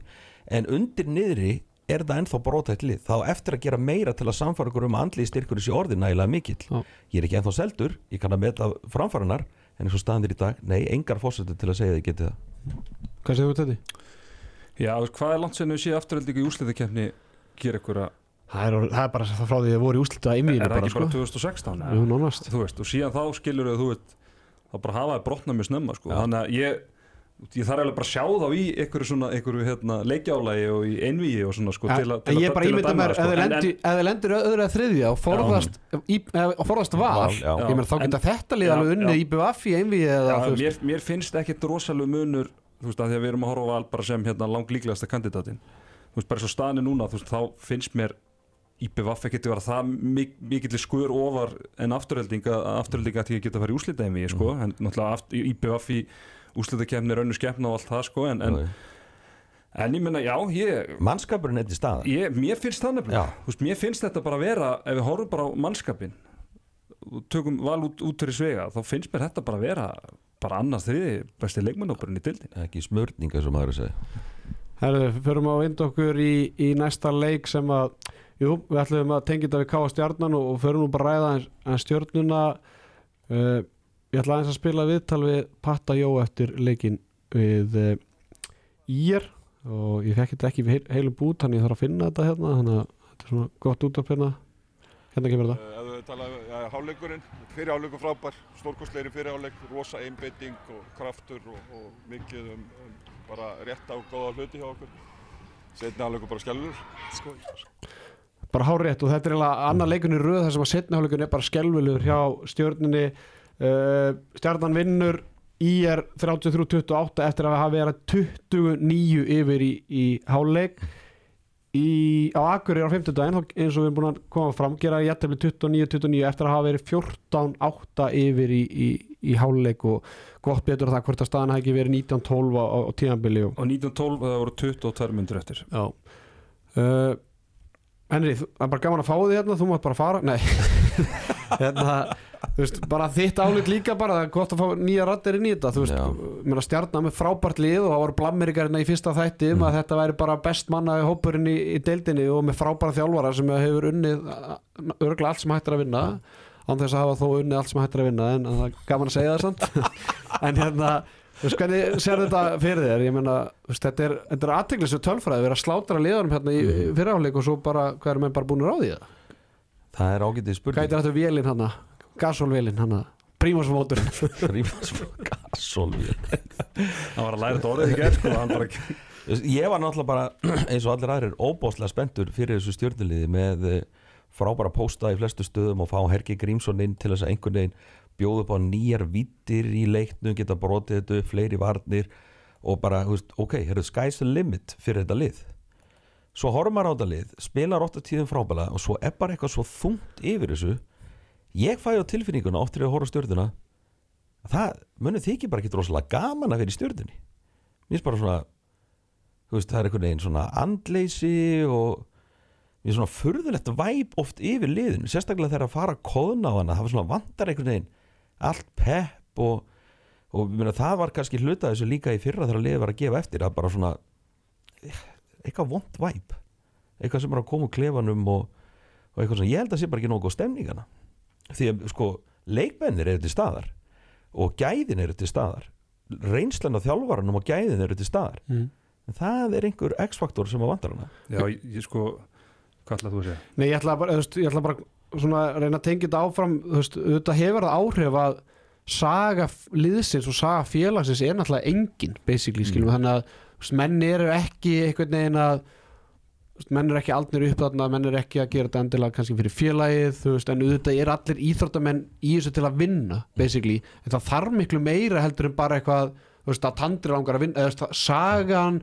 en undir niðri er það ennþá brótætt lið. Þá eftir að gera meira til að samfara ykkur um að andlið styrkur þessi orði nægilega mikill. Já. ég er ekki ennþá seldur, ég kann að meta framfaranar en eins og staðin er í dag, nei, engar fórsöndur til að segja þið getið það Hvað segir þú þetta? Já, þú veist, hvað er langt sem við séð afturöldingu í úsliðakefni gera ykkur að, Það er, það er bara frá því að voru í úslita er það ekki sko. bara 2016 eða? Jú, nánast þú veist, og síðan þá skilur þú veist, þá bara hafa það brotna mjög snemma sko. Já. þannig að ég ég þarf eiginlega bara að sjá þá í einhverju svona einhverju hérna, leikjálægi og í einvíi og svona sko, til, að- til En að- ég bara til að ímynda dæma mér ef sko. þið En- lendir- öðru eða þriðja og forðast, í, eða forðast val Val, já. ég meina þá geta þetta lið Já, alveg unnið já. í BVF í einvið eða Já, mér, mér finnst ekkit rosalega munur þú veist, að því að við erum að horfa á val bara sem hérna langlíklegasta kandidatin þú veist, bara svo staðinu núna, þú veist, þá finnst mér IPVF ekkert að vera það mik mikill skur ofar en afturhelding að afturhelding að að geta að fara í úslita einvið, sko, en náttúrulega IPVF í úslitakefni er önnu skepna og allt það, sko, en, en, en ég menna, já, ég mannskapurinn er til staðar Ég, mér finnst það nefnilega. Mér finnst þetta bara að vera Ef við horfum bara á mannskapin og tökum val út, út fyrir svega þá finnst mér þetta bara að vera bara annars þriði besti leikmannóparinn í dildin ekki smörninga sem maður er að segja. Herðu, förum á vind okkur í, í næsta leik sem að jú, við ætlum að tengja þetta við Káa stjarnan og, og förum nú bara að ræða en, en stjörnuna. Uh, ég ætla aðeins að spila viðtal við Patta Jó eftir leikin við uh, Ír og ég fekk þetta ekki við heil, heilum bút þannig ég þarf að finna þetta hérna þannig að þetta er svona gott út af hérna hérna kemur þetta Ef þú tala um ja, hálfleikurinn, fyrir hálfleikur frábær, stórkostleiri fyrir hálfleik, rosa einbeiting og kraftur og, og mikið um, um bara rétt á góða hluti hjá okkur. Setni hálfleikur bara skjálfur. bara hárétt og þetta er eiginlega annar leikunni röð þar sem að setna hálfleikunni er bara skelvilegur hjá stjörninni uh, stjarnan vinnur IR 33-28 eftir að hafa verið 29 yfir í, í hálfleik. Í, á Akureyri á 50 daginn eins og við erum búin að koma fram gera jættefli 29-29 eftir að hafa verið 14-8 yfir í, í, í hálfleik og gott betur það hvort að staðan hafi ekki verið 19-12 á, á, á tíðanbili og og 1912 það voru 22 myndur eftir. Já. Uh, Henry, þú- það er bara gaman að fá því hérna, þú mátt bara fara Nei. [LAUGHS] Hérna, þú veist, bara þitt álit líka bara það er gott að fá nýja rattir inn í þetta þú veist, stjarnar með frábært lið og það voru blammerikarina í fyrsta þætti um að þetta væri bara best manna hópurinn í, í deildinni og með frábæra þjálfara sem hefur unnið örglega allt sem hættir að vinna án þess að hafa þó unnið allt sem hættir að vinna en það er gaman að segja það [LAUGHS] en hérna Þú veist, hvernig sér þetta fyrir þér? Ég meina, þetta er, er aðteglislega tölfræði, við erum að slátra liðanum hérna í mm. fyrirháleik og svo bara, hvað er menn bara búin að ráði það? Er ágætið Hvað spurning heitir þetta vélinn hana? Gasólvélinn hana? Prímusmóturinn Gasólvél hann var að læra þetta orðið í gerð sko, hann bara Ég var náttúrulega bara [CLEARS THROAT] eins og allir aðrir óbóðslega spenntur fyrir þessu stjórnuliði með eh, frábæra pósta í flestu stöðum og fá Hergi Grímsson inn til þess að einhvern veginn bjóða upp á nýjar vittir í leiknum, geta brotið þetta upp, fleiri varnir og bara, veist, ok, hér er sky's the limit fyrir þetta lið svo horfum maður á þetta lið, spilar ofta tíðum frábæla og svo er bara eitthvað svo þungt yfir þessu ég fæ á tilfinninguna oft til að horfa á stjórnuna það munið þykir bara ekki rosalega gaman að vera í stjórnunni mér finnst bara svona veist, það er einhvern veginn svona andleysi og mér er svona furðulegt væp oft yfir liðinu sérstaklega þegar að fara að kóðna á hana það var svona vantar einhvern veginn allt pepp og, og meina, það var kannski hluta þessu líka í fyrra þegar liðið var að gefa eftir að bara svona eh, eitthvað vond væp eitthvað sem er að koma úr klefanum og, og eitthvað svona, ég held að sé bara ekki nógu góð stemningana því að sko leikmennir eru til staðar og gæðin eru til staðar. Reynslan á þjálfaranum og gæðin eru til staðar. Mm. en það er einhver x-faktor sem að vantar hana. Já, ég, ég sko, hvað ætlaðu þú að segja? Nei, ég ætla bara, ég ætla bara svona að reyna að tengja þetta áfram. Þú veist, þetta hefur það áhrif að saga liðsins og saga félagsins er náttúrulega engin basically, skilum, þannig að menn eru ekki einhvern veginn að menn eru ekki aldnir upp þarna menn eru ekki að gera þetta endilega kannski fyrir félagið veist, en auðvitað er allir íþróttamenn í þessu til að vinna, basically. En það þarf miklu meira heldur en bara eitthvað veist, að tandri langar að vinna eða sagan,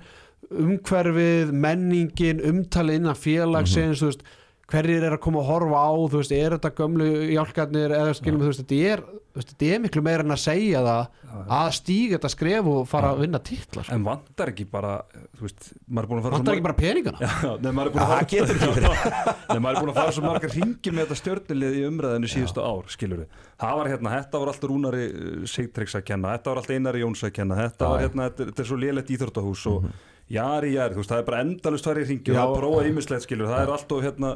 umhverfið menningin, umtalið innan félagsins, þú veist hverjir er að koma að horfa á, þú veist, er þetta gömlu hjálkarnir eða skilum, þú veist, þetta er, þú veist, þetta er miklu meira en að segja það að stíga þetta skref og fara að vinna titla sko. en vantar ekki bara, þú veist maður er búin að fara vantar ekki bara peningana? Já, nei, maður er búin að [LAUGHS] er fara svo margar ringir með þetta stjörnulið í umræðinu síðustu ár, skilur við. Það var hérna, þetta var alltaf Rúnari Sigtryggs að kenna, þetta var alltaf Einari Jóns að kenna, þetta var hérna, þetta, þetta er svo lélegt íþróttahús og jari, jari, þú veist, það er bara endalust tvær í ringi og það er prófa ímislegt, skilur það er alltaf hérna...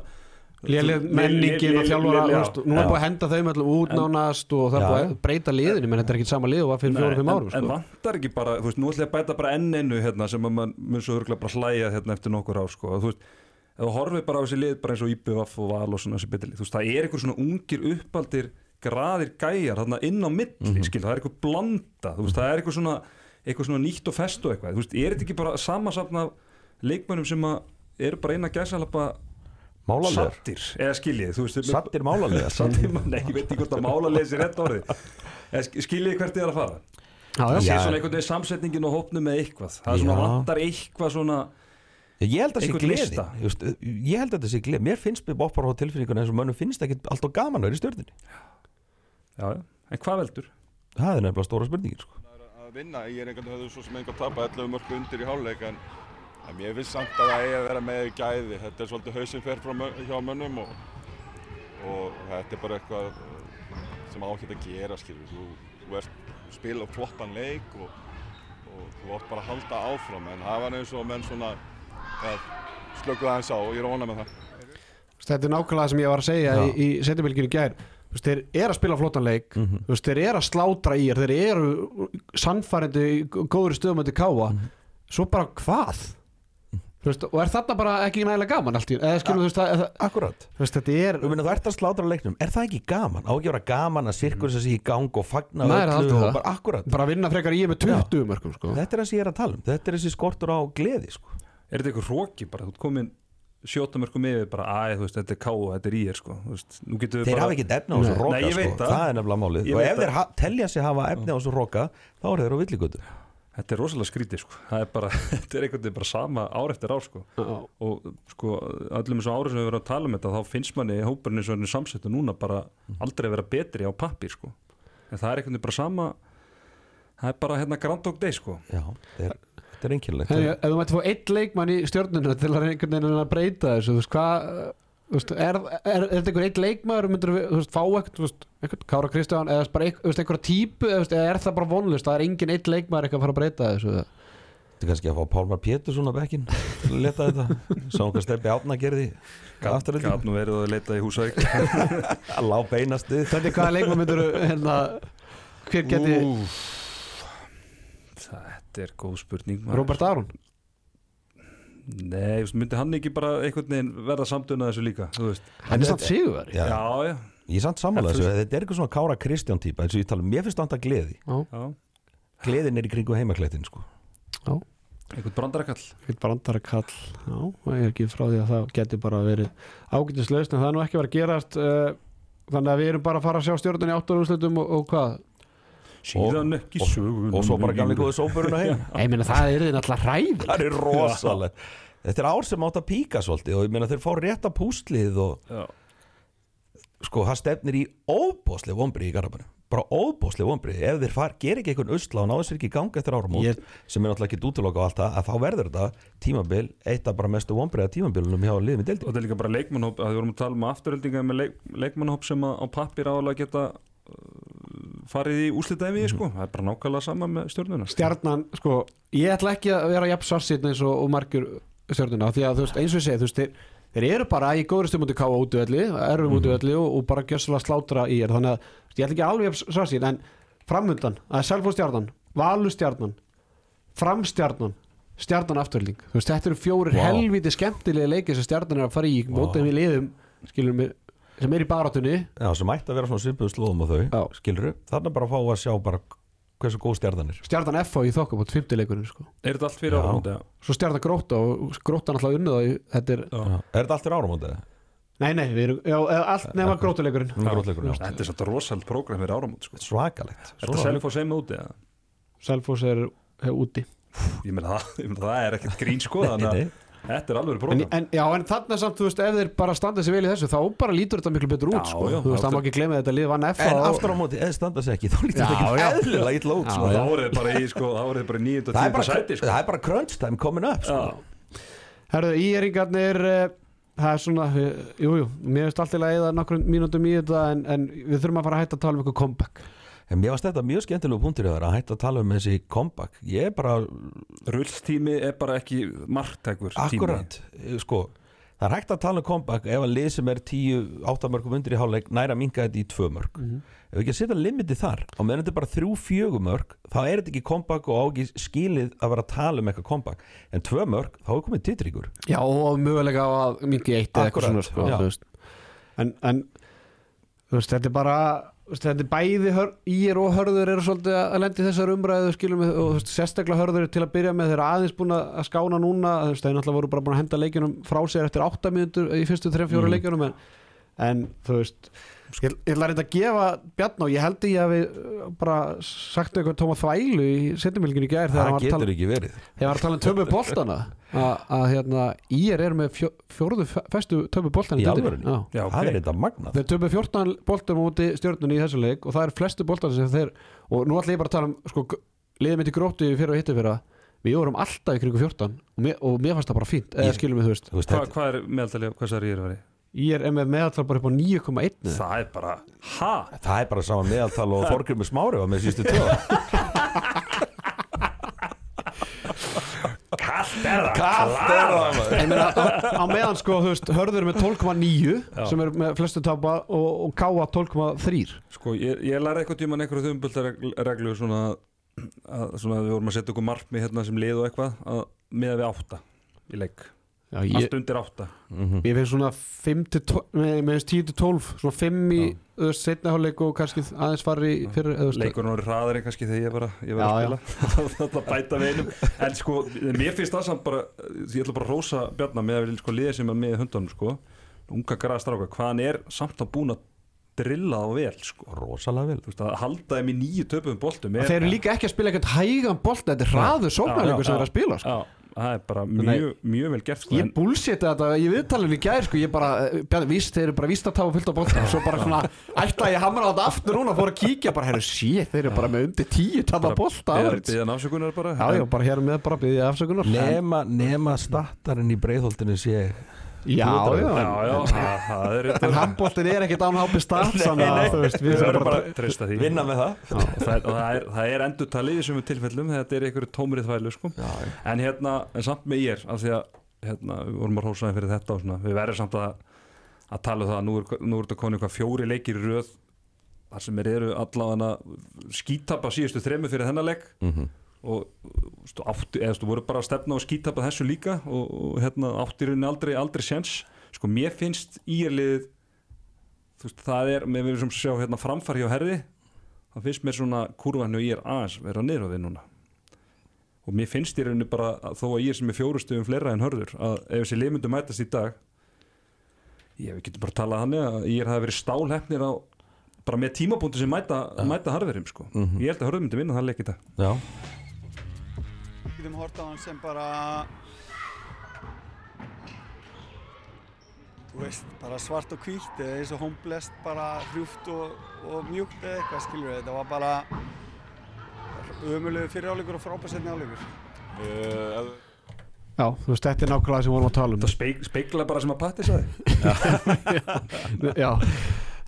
léleg menningin og veist, nú er Já. búið að henda þeim allir út nánast og það er Já. búið að breyta liðinu menn þetta er ekki sama lið og var fyrir en, árum en sko. vantar ekki bara, þú veist, nú ætlum ég að bæta bara enn einu hérna sem að mann mun svo örgulega bara hlæja hérna eftir nokkur ár, sko, þú veist ef þú horfið bara á þessi lið bara eins og IBVF og Val og svona þessi betilið, þú veist, það er einhver svona ungir uppaldir graðir gæjar þarna inn á milli, skil, það er eitthvað blanda þú veist, það er eitthvað svona, eitthvað svona nýtt og fest og eitthvað, þú veist, er þetta ekki bara samansafna leikmönnum sem að eru bara eina gæsalapa málarlegar sattir, eða skiljið, þú veist sattir málarlegar sattir, nei, ég veit ekki hvort að málarlega sé rétt orðið, eða sk- skiljið hvert þið er að fara? Já, það já. sé svona einhvern veginn samsetningin og hópnum með eitthvað. Það er svona vantar eitthvað svona ég held að það sé gleði. veist, ég held að það sé gleði. Mér finnst við boppar á tilfinninguna eins og mönnum finnst ekki alltaf gaman að vera í stjórninni já, já. en hvað veldur? það er nefnilega stóra spurningin sko. Að vinna, ég er einhvern veginn svo sem einhvern tapa 11 mörgu undir í hálfleik en, en mér finnst samt að það eigi að vera með gæði. Þetta er svolítið hausinn fer frá hjá mönnum og, og þetta er bara eitthvað uh, sem ákveð að gera skilur. Þú, þú spila flottan leik og, og þú átt bara að halda áfram en það var eins og menn svona slökuð aðeins á og ég er ónað með það. Þetta er nákvæmlega það sem ég var að segja Já. í, í setjumilginu gær. Þú veist, þeir eru að spila flottan leik. Mhm. þú veist, þeir eru að slátra í þeir eru sannfærandi í góður stöðum til káa svo bara hvað? Þú veist, og er þarna bara ekki nægilega gaman allt í eða skilur þú veist að, að, akkurat. Þú veist þetta er Þú meina þú ert að slátra leiknum, er það ekki gaman? Á ekki að vera gaman að sirkur þessi í gang og fagna Nei, það öllu og bara akkurat. Bara að vinna frekar í með 20 mörgum sko. Þetta er það sem ég er að tala um, þetta er þessi skortur á gleði sko. er þetta eitthvað hróki bara, þú ert komin sjótamörkum yfir bara, veist, þetta er ká og þetta er í er sko, Þeir bara hafa ekki efni á þessu roka Nei, sko. það. er nefnilega málið. Og ef þeir telja sig hafa efni á þessu roka þá er þeir á villigötu. Þetta er rosalega skrítið sko, það er bara [LAUGHS] þetta er einhvern veginn bara sama ár eftir ár sko. Og sko, öllum þessu ári sem við verðum að tala um þetta, þá finnst manni hópurinn eins og henni samsettu núna bara aldrei vera betri á pappir sko. En það er einhvern veginn bara sama það er bara hérna Groundhog Day sko. Já, er, þetta er Hey, ef þú mætti fá eitt leikmann í stjórnuna til að einhvern veginn að breyta þessu þú veist hvað er, er, er þetta einhver eitt við, þú veist, fá ekkert, Kára Kristján eða bara einhverja típu eða, þú veist, eða er það bara vonlust, það er engin eitt leikmaður eitthvað að fara að breyta þessu Þetta er kannski að fá Pálmar Pétursson á bekkin til að leta þetta. Sá hvað stefni átna gerði afturöldingu Gat nú verið að leita í Húsavík. Að lá beinastu Þetta er hvaða leikmaður myndir hérna, hver geti Úff. Þetta er góð spurning maður. Robert Aron? Nei, myndi hann ekki bara einhvern veginn verða samtuna þessu líka hann er samt sigurveri Já, Já, já, Ég er samt sammála En þessu, þetta er eitthvað svona Kára Kristján típa eins og ég tala um, mér finnst þetta gleði. Já. Gleðin er í kringu heimaklættin sko. Einhvern brandarakall. Eitthvað brandara kall já, ég er ekki frá því að það geti bara verið ágætislaust en það er nú ekki verið að gerast uh, þannig að við erum bara að fara að sjá stjórnun í áttunarúslutum og, og hvað Síðan ekki og, sögun og svo bara gamli góði sópuruna heim. [LAUGHS] Ég meina það er náttúrulega hræð Það er rosalegt. Þetta er ár sem átt að píka svolítið og ég meina þeir fá rétta pústlið og Já, sko, það stefnir í óbóðslega vonbrið í Garabænu bara óbóðslega vonbrið ef þeir far, ger ekki einhvern usla og náðu sér ekki í gang eftir áramót Ég- sem er náttúrulega ekki útiloka á allt það að þá verður þetta tímabil eitt af bara mestu vonbriða tímabilunum hjá liðum í og deildi þetta er líka bara leikmannhóp að við vorum að tala um afturöldinga með leik, leikmannhóp sem að á pappir álega geta uh, farið í úslitaði við sko. það er bara nákvæmlega sama með stjórnuna stjarnan, sko, ég ætla ekki að vera jafn svarsinn eins og, og margur stjórnuna því að þú veist, eins og ég segi, þú veist, þeir, þeir eru bara í góðri stjórnum káa útvöldi, erfum mm útvöldi og, og bara gjössalega slátra í er. Þannig að ég ætla ekki alveg jafn svarsinn en framundan, það er Selfos stjarnan Valur stjarnan, Framstjarnan stjarnan afturölding þú veist, þetta eru fjórir Vá. helviti skemmtilegi leikir sem stjarnan er að fara í mótið við liðum, skilum við sem er í barátunni Já, sem ætti að vera svona svipuð slóðum á þau Já. skilur þarna bara að fá að sjá bara hversu góð stjarnan er stjarnan F í þokkabót, fymtileikurinn sko. er þetta allt fyrir já. svo stjarnan gróta og gróta náttúrulega unnið þetta er. Er þetta allt fyrir áramótið? nei nei, við erum, já, allt nema grótuleikurinn Nú er grótleikurinn, já. þetta er svolítið rosald prógram fyrir áramóti sko. Svakalegt þetta er self og seima úti ja. Selfos er, er úti ég meina það, er ekkert grín sko þannig Nei, að nei. Þetta er alveg en, prógram en, já, en þarna samt, þú veist, ef þeir bara standa sér vel í þessu þá bara lítur þetta miklu betur út Já, sko. já, þú veist, það má ekki glemja þetta lið vann F En aftur á móti, eða standa sig ekki þá lítur þetta ekki eðlilega illa út Já, sko. þá voruð þið bara í sko, þá voruð þið bara í 9. og það, er 10. bara, sæti sko. það er bara crunch time coming up sko. Já. herðu, íeringarnir það er svona, jújú jú, mér finnst alltaf að eða nokkrum mínútum í þetta en, en við þurfum að fara að hætta að tala um eitthvað comeback En mér varst þetta mjög skemmtilegu punktur að hætta að tala um þessi comeback. Ég er bara, rullstími er bara ekki margtækur akkurat sko, það er hægt að tala um comeback ef að lið sem er 10-8 mörgum undir í hálfleik næra minga þetta í 2 mörg. Ef við ekki að setja limiti þar og meðan þetta er bara 3-4 mörg þá er þetta ekki comeback og á ekki skilið að vera að tala um eitthvað comeback. En 2 mörg, þá er komið titringur. Já, og mögulega á að mingi eitt eða eitthvað svona sko, en, en þú veist, þetta er bara þetta er bæði ír og hörður eru svolítið að lendi þessar umræðu skilum við, og veist, sérstaklega hörður til að byrja með þeir eru aðeins búin að skána núna veist, þeir náttúrulega voru bara búin að henda leikjunum frá sér eftir 8 mínútur í fyrstu 3-4 Mm. leikjunum en, en þú veist ég, ég ætla reynda að gefa Bjarn og ég held ég að við uh, bara sagt eitthvað tóma þvælu í setjumilginu í gær þegar það hann var að getur tala, ekki verið. Þegar hann var að tala um tömu boltana að, að hérna ír er með fjó, fjóruðu fe- festu tömu boltana Í alvörunni? Já. Já, það er þetta magnað. Þeir töpu 14 boltum úti stjórnunni í þessu leik og það er flestu boltar sem þeir og nú ætla ég bara að tala um sko, liðið mitt í gróttu fyrir og hitti fyrir við vorum alltaf í kringu 14 og mér, og mér fannst það bara fínt eða Ég- skilum við þú veist. Þú veist, Hva, hvað er meðaltalið, hvað sagði ég er að veri? Ég er með meðaltal bara upp á 9,1 eða? það er bara, ha? það er bara sama meðaltal og Þorgrymur Smári var með sístu tvö Kallt er það Kallt er það maður. Ég meina, á, á meðan sko þú veist hörður með 12,9 sem er með flestu tapa og, og káa 12,3 Sko, ég, ég lærði eitthvað tíman einhverju þumbultarreglu svona að svona við vorum að setja okkur markmi hérna sem lið og eitthvað að miða við átta í leik Já, ég, allt undir átta. Mhm. ég finnst svona 5 til 12 með, með 10 til 12 svona 5 í setna hálfleik og kannski aðeins veist, leikurinn voru hraðari kannski þegar ég var að, ég var að Já, spila. [LAUGHS] Það bæta við einum. En sko, mér finnst það samt bara ég ætla bara að rósa Bjarnar með að við sko liða sem er með hundunum sko. Unga græða stráka, hvað hann er samt að búin að drilla þá vel sko. Rosalega vel. Þú veist, að halda þeim í nýju töpum boltum er, Þeir eru líka ekki að spila eitthvað hægan bolt Þetta er hraður sóknarleikur sem þeir að spila sko. Það er bara mjög, mjög vel gert sko, Ég en, bullshita þetta í viðtalinu í gær sko. Ég bara, eh, víst, þeir eru bara víst að tafa fullt á bolta Svo bara svona, ætla ég hamra á þetta aftur núna Fór að kíkja, bara, herru, sé, þeir eru bara með undir tíu Tafa bolta er árið byggðan afsökunar bara. Já, já, bara hér með bara nema, nema stattarinn í breiðholtinu sé Já, já, Já, já, er En handbóltin er ekkert án hápi stað Þannig að þú veist Við verðum bara að treysta því. Vinna með það. Og það, og það er, það er endur talið í þessum tilfellum þetta er einhverju tómrið þvælu sko. En hérna, en samt með ég af því að hérna, við vorum að hósaði fyrir þetta og svona, við verðum samt að, að tala um það að nú er, nú er þetta konið eitthvað fjóri leikir í röð þar sem er eru allavega skítapa síðustu þremu fyrir þennan leik. Mhm. Og stu, átti, eða stu voru bara að stefna og skítapa þessu líka og, og hérna, átti í rauninni aldrei, aldrei sjens sko mér finnst íerlið það er, með við sem sjá hérna framfar hjá herði það finnst mér svona kurvan og ég er aðeins vera niður á því núna. Og mér finnst í rauninni bara að þó að ég er sem er fjórustöðum fleira en hörður að ef þessi limundu mætast í dag ég við getum bara að tala þannig að ég hafi verið stálhefnir á bara með tímapunktu sem mæta, mæta harðurum sko. Mhm. ég held að hörður myndi vinna það leik í dag. Já, getum hort á hann sem bara þú veist, bara svart og hvítt eða eins og homeless, bara hrjúft og, og mjúkt eða eitthvað, skilur við þetta var bara ömulegu fyrir áleikur og frábærsetni áleikur Uh, Já, þú veist, þetta er nákvæmlega sem við vorum að tala um. Það speik, speikla bara sem að Patti sagði. [LAUGHS] Já,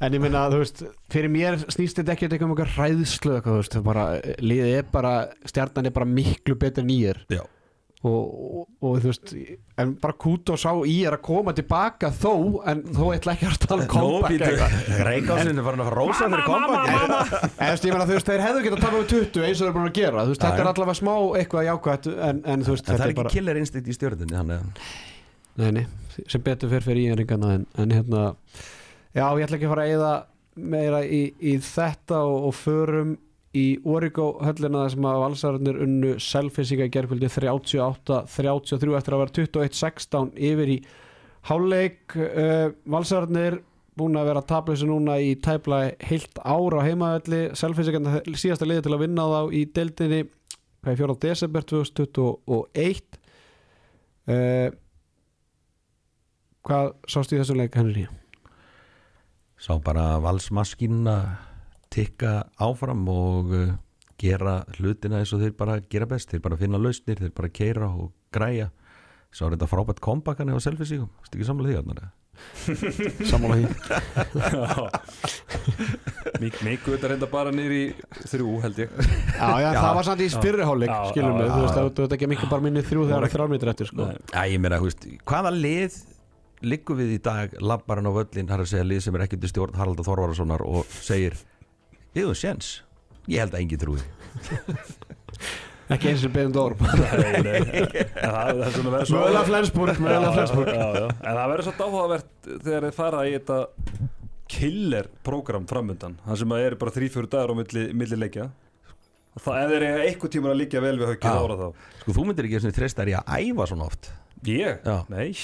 en ég minna, þú veist fyrir mér snýst þetta ekki eitthvað um eitthvað hræðslu eitthvað, þú veist, það bara, liðið er bara stjarnan er bara miklu betur er já. Og, og, og þú veist en bara kút og sá í er að koma tilbaka þó, en þó ætla ekki að tala um comeback eitthvað. Reykjásinu farin að fara rósa fyrir comeback. En þú veist, ég meina, þú veist, þeir hefðu getað tapað við 20 eins og þeir eru búin að gera, þú veist, þetta er allavega smá eitthvað jákvæmt, en, en þú veist, En það þetta er er ekki bara killer instinct í stjórnunni Þannig að Nei, nei, sem betur fyrir fyrir íhenringana en, en hérna, já, ég ætla ekki að fara að eyða meira í, í þetta og, og förum í Origo höllina þar sem að valsararnir unnu selfinsíka í gerðkvöldi 38-33 eftir að vera 21-16 yfir í hálfleik uh, valsararnir búin að vera tableysi núna í tæpla heilt ára á heimaðalli selfinsíkan síðasta liði til að vinna þá í deildinni hvað er 4. desember 2021 uh, Hvað sástu í þessum leik Henry? Sá bara valsmaskínuna tikka áfram og uh, gera hlutina eins og þeir bara gera best. Þeir bara finna lausnir, þeir bara keira og græja. Sá er þetta frábært comeback hann eða selfisíkum, stu ekki samlega því Arnar? [LAUGHS] Sammála því. Mikið þetta reynda bara niður í þrjú held ég. Já, já, Já. það var samt í spyrriháleik Já, skilum við, þú veist, það þú veist ekki mikið bara minni þrjú þegar það er þrjármítri eftir sko. Nei. Já, ég meina, hvaða lið liggum við í dag labbarinn á völlin, það er að segja lið sem er ekki til stjórn Haraldur Þorvarasonar og segir við höfum séns, ég held að engin trúi [LAUGHS] ekki eins og beðum dór [LAUGHS] það, er svona Mögulega Flensburg, mögulega Flensburg. En það verður svo dáhugavert þegar þið fara í þetta killer program framundan það sem að eru bara þrý-fjóru dagar á milli, milli leikja. Það, eru eitthvað tímur að líka vel við höggið Já. ára þá. Sko, þú myndir ekki eins og treysta í að æfa svona oft Ég? Já. Nei [LAUGHS]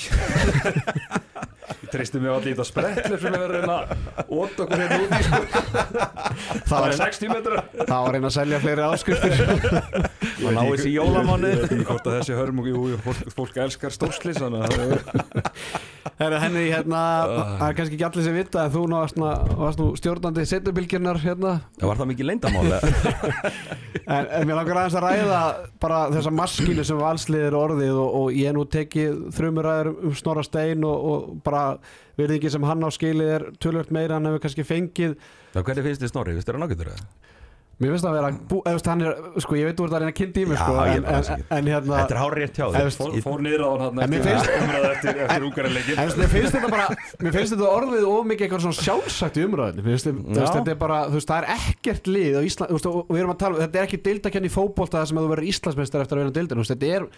Ég treysti mig allir í þetta sprettlir sem að reyna að óta okkur hérna úti sko. Það Það var er 60 metrar það var reyna að selja fleiri áskriftir og [LAUGHS] ná þessi jólamánu Ég veit ekki hvort að þessi hörmung Jú, jú, fólk, elskar stórslis Þannig að það [LAUGHS] Herra, Henry, hérna, það er kannski ekki allir sem vita en þú nú varst, nú- varst nú stjórnandi setjubilgirnar hérna. Það var það mikið leyndamáli [LAUGHS] En, en mér langar aðeins að ræða bara þessa maskínu sem valsliðir orðið og, og ég nú tekið þrumuræður um Snorra Stein og, og bara virðingi sem hann á skilið er tölvöld meira en hefur kannski fengið. Það hvernig finnst þið Snorri, þér hann ágættur það? Mér finnst það að vera, bú, veist, hann er, sko ég veit þú ert að reyna að kynna í mig sko, en, en, en hérna Þetta er hár rétt hjá þér. Fór, fór niður á hann En mér eftir, finnst- umræða eftir, eftir úkarinleikin En mér finnst þetta bara, mér finnst þetta orðið of mikið eitthvað svona sjálfsagt í umræðinu Mér finnst, þetta er bara, þú veist, það er ekkert lið á Ísland, þú veist, og við erum að tala, um- þetta er ekki deildakenn í fótbolta það sem að þú verður Íslandsmeistar eftir að vinna deildin, þetta er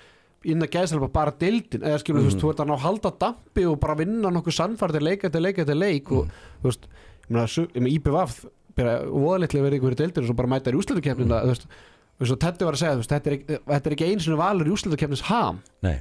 inn að gæðslega bara deildin, eða skilur, þú veist, þú ert að ná halda dampi og bara vinna nokkuð sannfærdir leik eftir leik eftir leik og, þú veist, ég meina, IPVaf, bara voðalitlega verið ykkur í deildin og svo bara mæta í úslutukefnina, þú veist, þú veist, og Teddy var að segja, þú veist, þetta er, ekki- þetta er ekki eins og valur í úslutukefnis ham. Nei,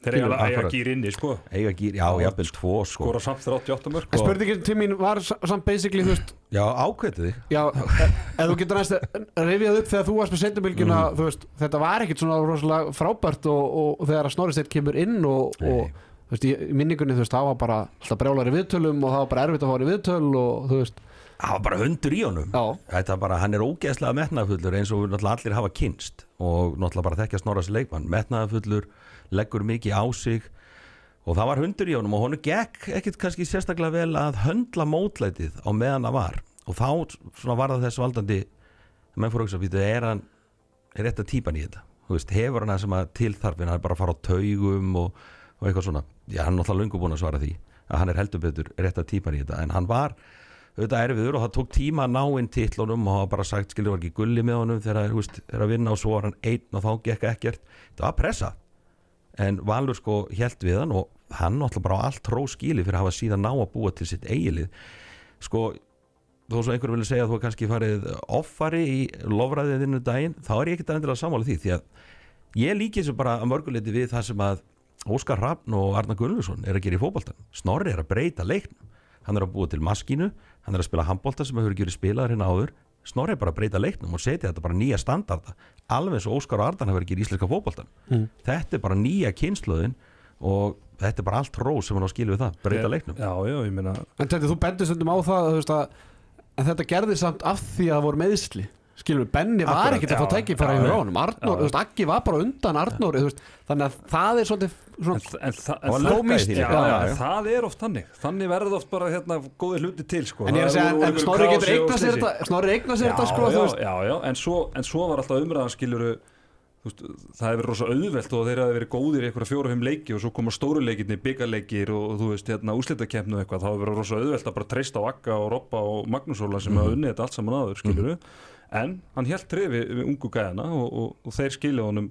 Þeir eiga að eiga gýr inni sko. Eiga gýr, já, jafnvel tvo sko. Skora samt þeir 88 mörg En spurningin til mín var sa- samt basically, þú veist, Já, ákveðtu þig. Já, ef þú getur næst rifjað upp þegar þú varst með sendumilgjuna, þú veist, þetta var ekkit svona rosalega frábært og, og, þegar að Snorri Steinn kemur inn og, og þú veist, í í minningunni, þú veist, það var bara alltaf brjálari viðtölum og það var bara erfitt að fara í viðtöl og þú veist, Það var bara hundur í honum. Þetta bara, hann er ógeðslega metnaðafullur eins og náttúrulega allir hafa kynst og náttúrulega bara þekkja snorras leikmann. Metnaðafullur, leggur mikið á sig og það var hundur í honum og honum gekk ekkit kannski sérstaklega vel að höndla mótlætið á meðan það var. Og þá var það þess valdandi menn fór að hugsa, býtu, er hann er þetta típan í þetta, veist, hefur hann það sem að tilþarfin, hann er bara að fara á taugum og, og eitthvað svona, já, hann er náttúrulega að að er að auðvitað erfiður og það tók tíma að ná inn titlunum og hafa bara sagt, skilur var ekki gulli með honum þegar, þú veist, þegar að vinna og svo var hann einn og þá gekk ekkert, þetta var pressa en Valur sko held við hann og hann náttúrulega bara á allt tró skili fyrir að hafa síðan ná að búa til sitt eigilið sko þó svo einhver vilja segja að þú er kannski farið offari í lofræðiðinu daginn þá er ég ekkert endilega sammála því því að ég líki þessu bara að mörguleiti við það sem að Óskar Raffn og Arna Gunnlaugsson er að gera í fótboltan Snorri er að breyta leiknum hann er að búa til maskínu, hann er að spila handbolta sem hefur ekki verið spilaður hérna áður. Snorri er bara að breyta leiknum og setja þetta bara nýja standarda alveg eins og Óskar og Ardan hefur ekki í íslenska fótboltan Mm. þetta er bara nýja kynsluðin og þetta er bara allt rós sem hann á skilu við það, breyta leiknum. Já, já, ég meina En þetta, þú bendir stundum á það að, en þetta gerði samt af því að það voru meðsli skilur við, Benni var Akkurat, ekkert að fá tækifæra Já. þú veist, Aggi var bara undan veist, þannig að það er svolítið Það var en, lögga í Komist- því já, líka. já, Já, já. það er oft þannig. Þannig verður oft bara hérna góði hluti til sko. en ég er að segja, Snorri getur eigna sér Snorri eigna sér þetta sko, þú já, veist. já, já, en svo, en svo var alltaf umræðan veist, það hefur verið rosa auðvelt og þeir hafi verið góðir í einhverja fjóra-fimm leiki og svo koma stóru leikirni, byggarleikir og, þú veist, hérna, úslitakefnu og eitthvað, þá hefur verið rosa auðvelt að bara treysta á Akka og Robba og Magnús Óla sem hafa unnið þetta allt saman áður, skiljuru en hann helt trefi við ungu gæðana og, og, og þeir skilja honum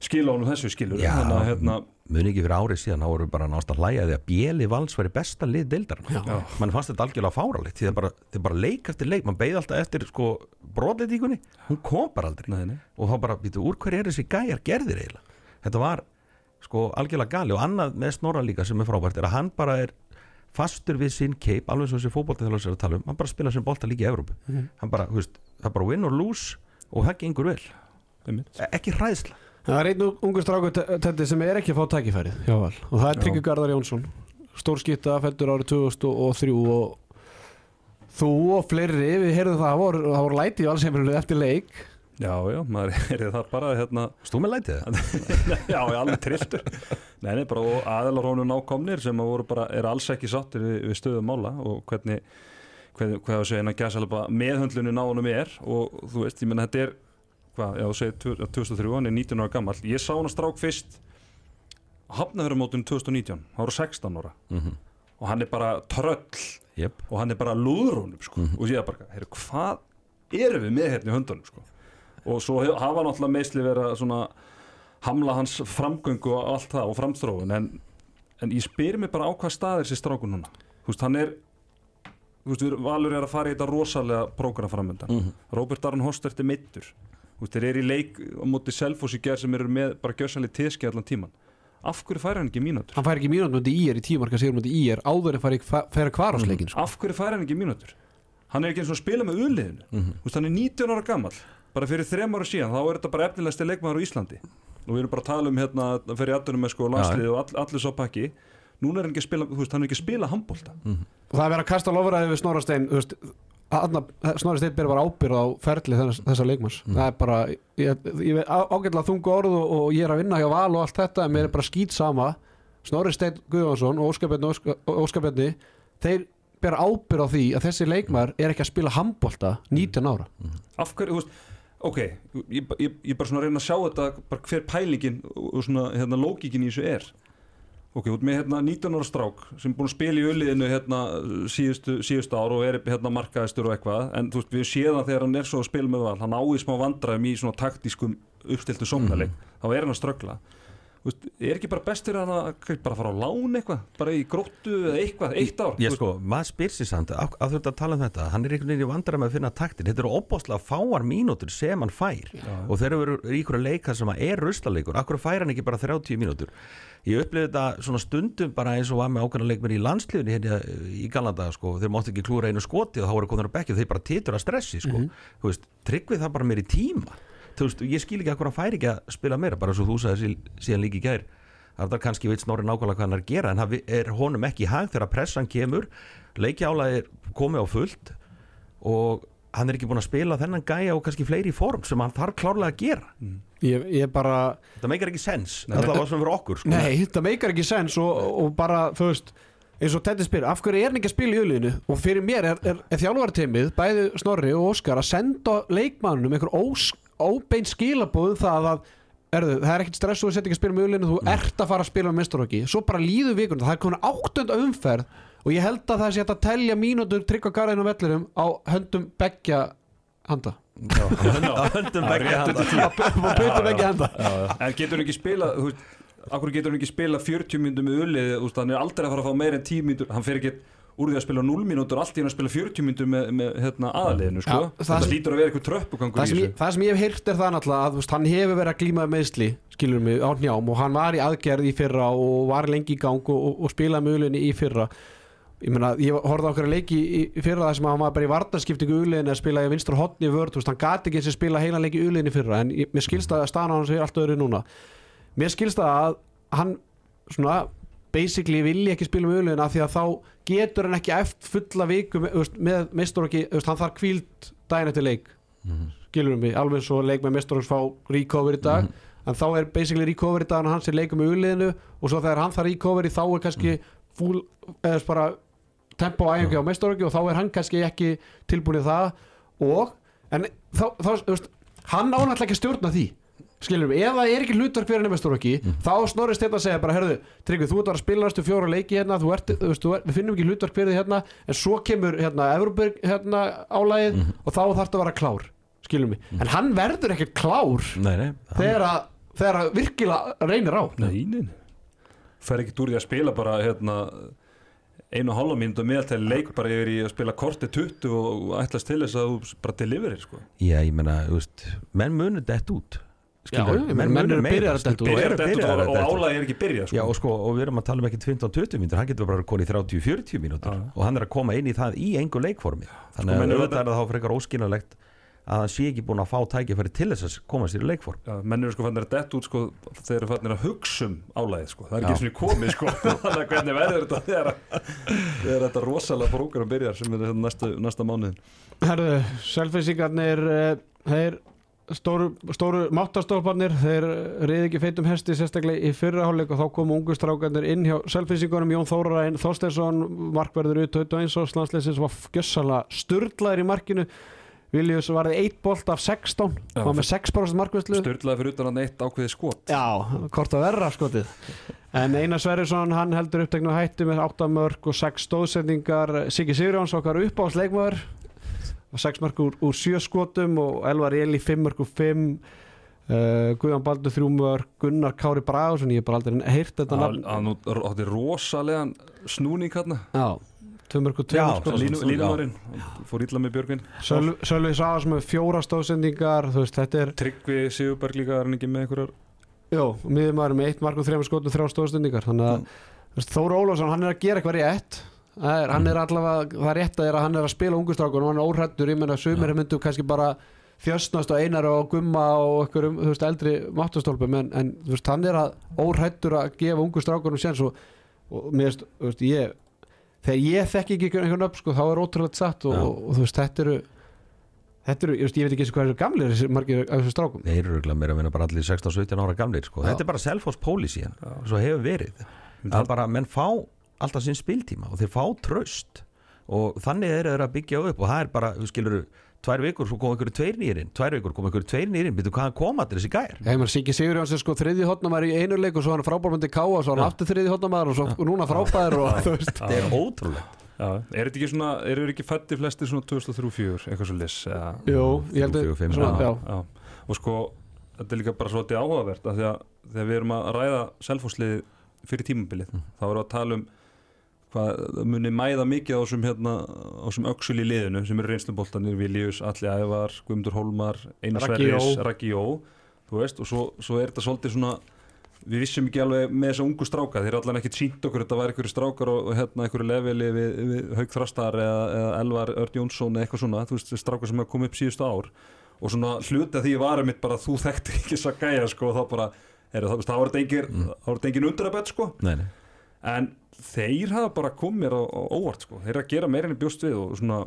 skilja honum þessu skiljuru Já. þannig að hérna, muni ekki fyrir árið síðan, þá voru bara nást að hlæja því að Bjeli Vals væri besta lið deildar mann fannst þetta algjörlega fáralegt því það bara, þið bara leik eftir leik, mann beigð alltaf eftir sko brotleitíkunni, hún kom bara aldrei. Nei, nei. og þá bara, býtu, úr hverju er þessi gæjar gerðir eiginlega, þetta var sko algjörlega gali og annað með Snorra líka sem er frábært er að hann bara er fastur við sinn keip, alveg svo þessi fótboltaþjóðlega sér að tala um, hann bara spila sem bolta líka í Evrópu. Hann bara, þú veist, það er bara win or lose og það gengur vel, einmitt. E- ekki hræðsla. Það er einn ungur strákur tendi sem er ekki að fá tækifærið hjá Val. Og það er Já. Tryggvi Garðar Jónsson. Stór skýtta, fættur árið 2003 og þú og fleiri, við heyrðum það það voru, það voru læti í valsheimilinu eftir leik. Já, já, maður [LAUGHS] er það bara hérna. Stú með lætið? [LAUGHS] Já, ég er alveg trilltur. Nei, nei, bara honum nákomnir sem að voru bara, er alls ekki sáttir við, við stöðum mála og hvernig hvað að segja, en að gæsa á honum er og þú veist, ég menna þetta er hvað, já, þú segir tvö- 2003, hann er 19 ára gammal ég sá hann að strák fyrst hafnaðurumótun 2019 hann voru 16 ára Mhm. og hann er bara tröll Jep. og hann er bara lúðrónum sko. og ég er bara, heyrðu, hvað erum við með hérna í höndunum sko? og svo hef- hafa náttúrulega meðsli verið að svona hamla hans framgöngu og allt það og framstrófun en, en ég spyr mig bara á hvað stað er sér strákun núna þú veist, hann er veist, Valur er að fara í þetta rosalega prógram framöndan Mhm. Robert Aron Hostert er veist, þeir eru í leik á móti Selfoss í gerð sem eru með bara gjörsalið teski allan tíman af hverju fær hann ekki mínútur? hann fær ekki mínútur í er í tímarka sigur mútið í er áður en fær færa kvarásleikin sko. af hverju fær hann ekki mínútur? Hann er ekki eins og að spila með uliðinu. Mhm. Þú veist, hann er 19 ára gammal bara fyrir þrem ára síðan, þá er þetta bara efnilegsti leikmaður á Íslandi. Og við erum bara að tala um hérna að fyrir aðdunum með sko landslið og all, allir svo pakki núna er hann ekki að spila, þú veist, hann er ekki að spila handbólta og það er verið að kasta lofræði við Snorastein Snorastein ber bara ábyrð á ferli þess, þessa leikmanns. Það er bara, ég, ég veit á- ágætlega þungu orð og, og ég er að vinna hjá Val og allt þetta en mér er bara skýt sama Snorri Steinn Guðvansson og Óskar Bjarni Óska- Óskar Bjarni þeir bera ábyrð á því að þessi leikmar er ekki að spila handbolta 19 ára. Af hverju, þú veist, ok ég, ég, ég bara svona reyna að sjá þetta bara hver pælingin og svona hérna lógikin í þessu er ok, út með hérna 19 ára strák sem er búin að spila í uliðinu hérna síðustu, síðustu ár og er hérna markaðistur og eitthvað, en þú veist, við séðan þegar hann er svo að spila með val, hann á í smá vandræðum í svona taktískum uppstiltu sóknarleik. Þá er hann að ströggla veist, er ekki bara bestur að bara fara á lán eitthvað, bara í gróttu eða eitthvað, eitt ár Ég sko, maður spyr sér samt að, að þú ert að tala um þetta, hann er einhvern veginn í vandræðum að finna taktin, þetta eru opbáslega fáar mínútur sem hann fær. Og þeir eru í ykkur leika sem að er ruslaleikur akkur fær hann ekki bara 30 mínútur? Ég upplifði þetta svona stundum bara eins og var með ákveðna leikmir í landsliðinu hérna í Galanda sko, þeir máttu ekki klúra einu skoti og þá voru konar að og þeir bara titur að stressi sko, þú veist, tryggvið það bara meir í tíma þú veist, ég skil ekki að hvað hann fær ekki að spila meira, bara svo þú sagði sí- síðan líka í gær. Það er kannski veit snorri nákvæmlega hvað hann er að gera en það er honum ekki í hag þegar pressan kemur leikjála er komið á fullt og hann er ekki búin að spila þennan gæja og kannski fleiri form sem hann þarf klárlega að gera. Ég, ég bara Það meikar ekki sens Það var svona fyrir okkur sko. Nei, þetta meikar ekki sens og, og bara, þú veist eins og Tetti spyr, af hverju er hann ekki að spila í öliðinu og fyrir mér er, er, er þjálfarteimið bæði Snorri og Óskar að senda leikmannunum einhver ós, óbein skilabóð um það að erðu, það er ekkert stress og þú sett ekki að spila með öliðinu þú ert að fara að spila með mestarokki svo bara líðu vikuna, það er komin áttunda umferð og ég held að það sé að telja mínútur trygg á garðinu og vellurum á höndum beggja handa. [LAUGHS] Höndum á bautum beggja handa. En getur hann ekki spila þú veist, Akkur getur hann ekki spila 40 myndum með veist, Hann er aldrei að fara að fá meir en 10 myndur Hann fer ekki úr því að spila 0 mínútur Allt í hann að spila 40 myndum með, með hérna, aðaliðinu sko. Það sem- lítur að vera eitthvað tröppugangur það það sem ég hef heyrt er það náttúrulega að veist, hann hefur verið að glíma með meðsli skilur mig á njám og hann var í aðgerð í fyrra og var lengi í gang og, og, og spilaði með ulinni í fyrra. Ég meina, ég horfði okkur að leiki í, í fyrra það sem að hann var bara í vartanskiptingu ulinni að spila í vinstra vörð, þú veist, hann gati ekki þessi spila heila leiki ulinni í fyrra en ég, mér skilst að að hann svona basically vilji ekki spila með ulinni af því að þá getur hann ekki eftir fulla viku með, með mistur ekki, þú veist, hann þarf kvíld daginn eftir leik. Skilur mig, alveg svo leik með Mestarons fá recover í dag en þá er basically recover í dag en hans er leikum með uliðinu og svo þegar hann þarf recover þá er kannski full, eða bara tempo æfingi á Mestarons og þá er hann kannski ekki tilbúin í það og, en þá, þá þú veist, hann ánáttúrulega ekki stjórna því skilur mig, ef það er ekki hlutverk fyrir hann mestur ekki, þá snorri steinn að segja bara, herðu, Tryggvi, þú ert að spila næstu fjóra leiki hérna, þú ert, þú veist, við finnum ekki hlutverk fyrir þig hérna, en svo kemur hérna Evropberg hérna álægið og þá þarf þetta að vera klár, skilur mig. En hann verður ekki klár Nei, nei þegar að, þegar að virkilega reynir á. Nei, nei Fer ekki úr því að spila bara hérna, einu og hálfa mínútu meðaltæli leik bara yfir í að spila korti 20 og ætlast til þess að þú bara deliverir sko. Já, ég veist, menn munur dett út Já, ég meina, menn eru byrjaðir að detta út. Og Byrjar og, að og detta út. álægi er ekki byrjað sko. Já, og sko, og við erum að tala um ekki 15-20 mínútur, hann getur bara konið 30-40 mínútur Já. og hann er að koma inn í það í engu leikformi þannig menn að auðvitað er það þá frekar óskynalegt að hann sé ekki búin að fá tækifæri til þess að koma sér í leikform Já, menn eru sko fannir að detta út sko, þeir eru fannir að hugsa um álægið sko. það er Já. ekki svona komið sko. [LAUGHS] þannig að hvernig verður þetta þegar, þetta rosalega prógram byrjar sem er hérna næsta, næsta mánuðin Herðu, selfinsíkarnir þeir stóru, stóru máttastóparnir þeir reyði ekki feitum hesti sérstaklega í fyrraháleik og þá komu ungu strákarnir inn hjá selfinsíkunum Jón Þóraræn Þorsteinsson markverður ut 21 árs landsleisins var gjössala sturlaður í markinu. Viljus varði 1 bolt af 16 Já, var með 6% markvæslu störlaði fyrir utan hann eitt ákveði skot. Já, hvort að verra skotið. En Einar Sverrisson, hann heldur uppteknu hætti með 8 mörg og 6 stóðsendingar. Siggi Sigurjóns okkar uppáhaldsleikmaður 6 mörg úr, úr 7 skotum og Elvar Eli 5 mörg úr 5 uh, Guðan Baldur 3 mörg Gunnar Kári Bragarsson, ég hef bara aldrei heyrt þetta nafn. hann átti rosalegan snúning hérna Já, 2 mörg úr 2 Já, skotum. svo- Línu, svo- línumarinn, fór illa með Björgvin. Sölvi Sölvi Sagas með 4 stóðsendingar þú veist, þetta er Tryggvi Sigurberg líka er hann ekki með einhverjar Jó, miðjumæður með 1 mark og 3 skotum 3 stóðsendingar þannig að mm. Þóra Ólafsson, hann er að gera eitthvað rétt Það er, hann er allavega, það er rétt að, er að hann er að spila ungustrákun og hann er óhrættur, ég menna sumir myndu kannski bara þjösnast á einar og gumma og einhverjum, þú veist, eldri máttastólpum en, en þú veist, hann er að óhrættur að gefa ungustrákunum séns og, og mér veist, þú veist, ég þegar ég þekki ekki einhvern upp, sko, þá er ótrúlega satt og, og, og þú veist, þetta eru þetta eru, ég veist, ég veit ekki eins og hvað eru gamlir þessi margir af þessum strákum. Þeir eru örugglega meira að vinna bara allir 16-17 ára gamlir sko. Þetta er bara self-host policy hérna, svo hefur verið. Að bara menn fá alltaf sinn spiltíma og þeir fá tröst og þannig er þeir að byggja upp og það er bara, þú skilur, tvær vikur svo kom einhverju tveir nýrin, tvær vikur kom einhverju tveir nýrin byrju hvað hann kom allir þessi gær? Ég menn Siggi Sigurjóns er sko þriði hotnamaður í einu leik og svo hann frábærmyndi ká og svo hann aftur þriði hotnamaður og svo og núna frábær og þú veist. [LAUGHS] Þetta er ótrúlegt. Já, er þetta ekki svona, eru ekki fætti flesti svona 2003-2004, eitthvað svo lis eða, Jú, ég held að svona, já. já. og sko, þetta er líka bara svolítið áhugavert af því að þegar við erum að ræða selfhúslið fyrir tímabilið þá erum við að tala um hvað það muni mæða mikið á þessum hérna, á þessum öxul í liðinu sem eru reynsluboltanir, Viljus, Alli Ævar Guðmundur Hólmar, Einar. Sverris Raggi Jó, þú veist, og svo, svo er þetta svolítið svona við vissum ekki alveg með þessa ungu stráka þeir er allan ekkit sínt okkur, þetta var einhverju strákar og, og hérna einhverju leveli við, við Haug Þrastar eða, eða Elvar Örn Jónsson eða eitthvað svona, þú veist, strákar sem hafa komið upp síðustu ár og svona hluti að því varum mitt bara þú þekktir ekki þess að gæja sko og þá bara, er, það, það var þetta engin, mm. engin undrabett sko nei, nei. en þeir hafa bara komið mér á, á óvart sko, þeir eru að gera í bjóst við og svona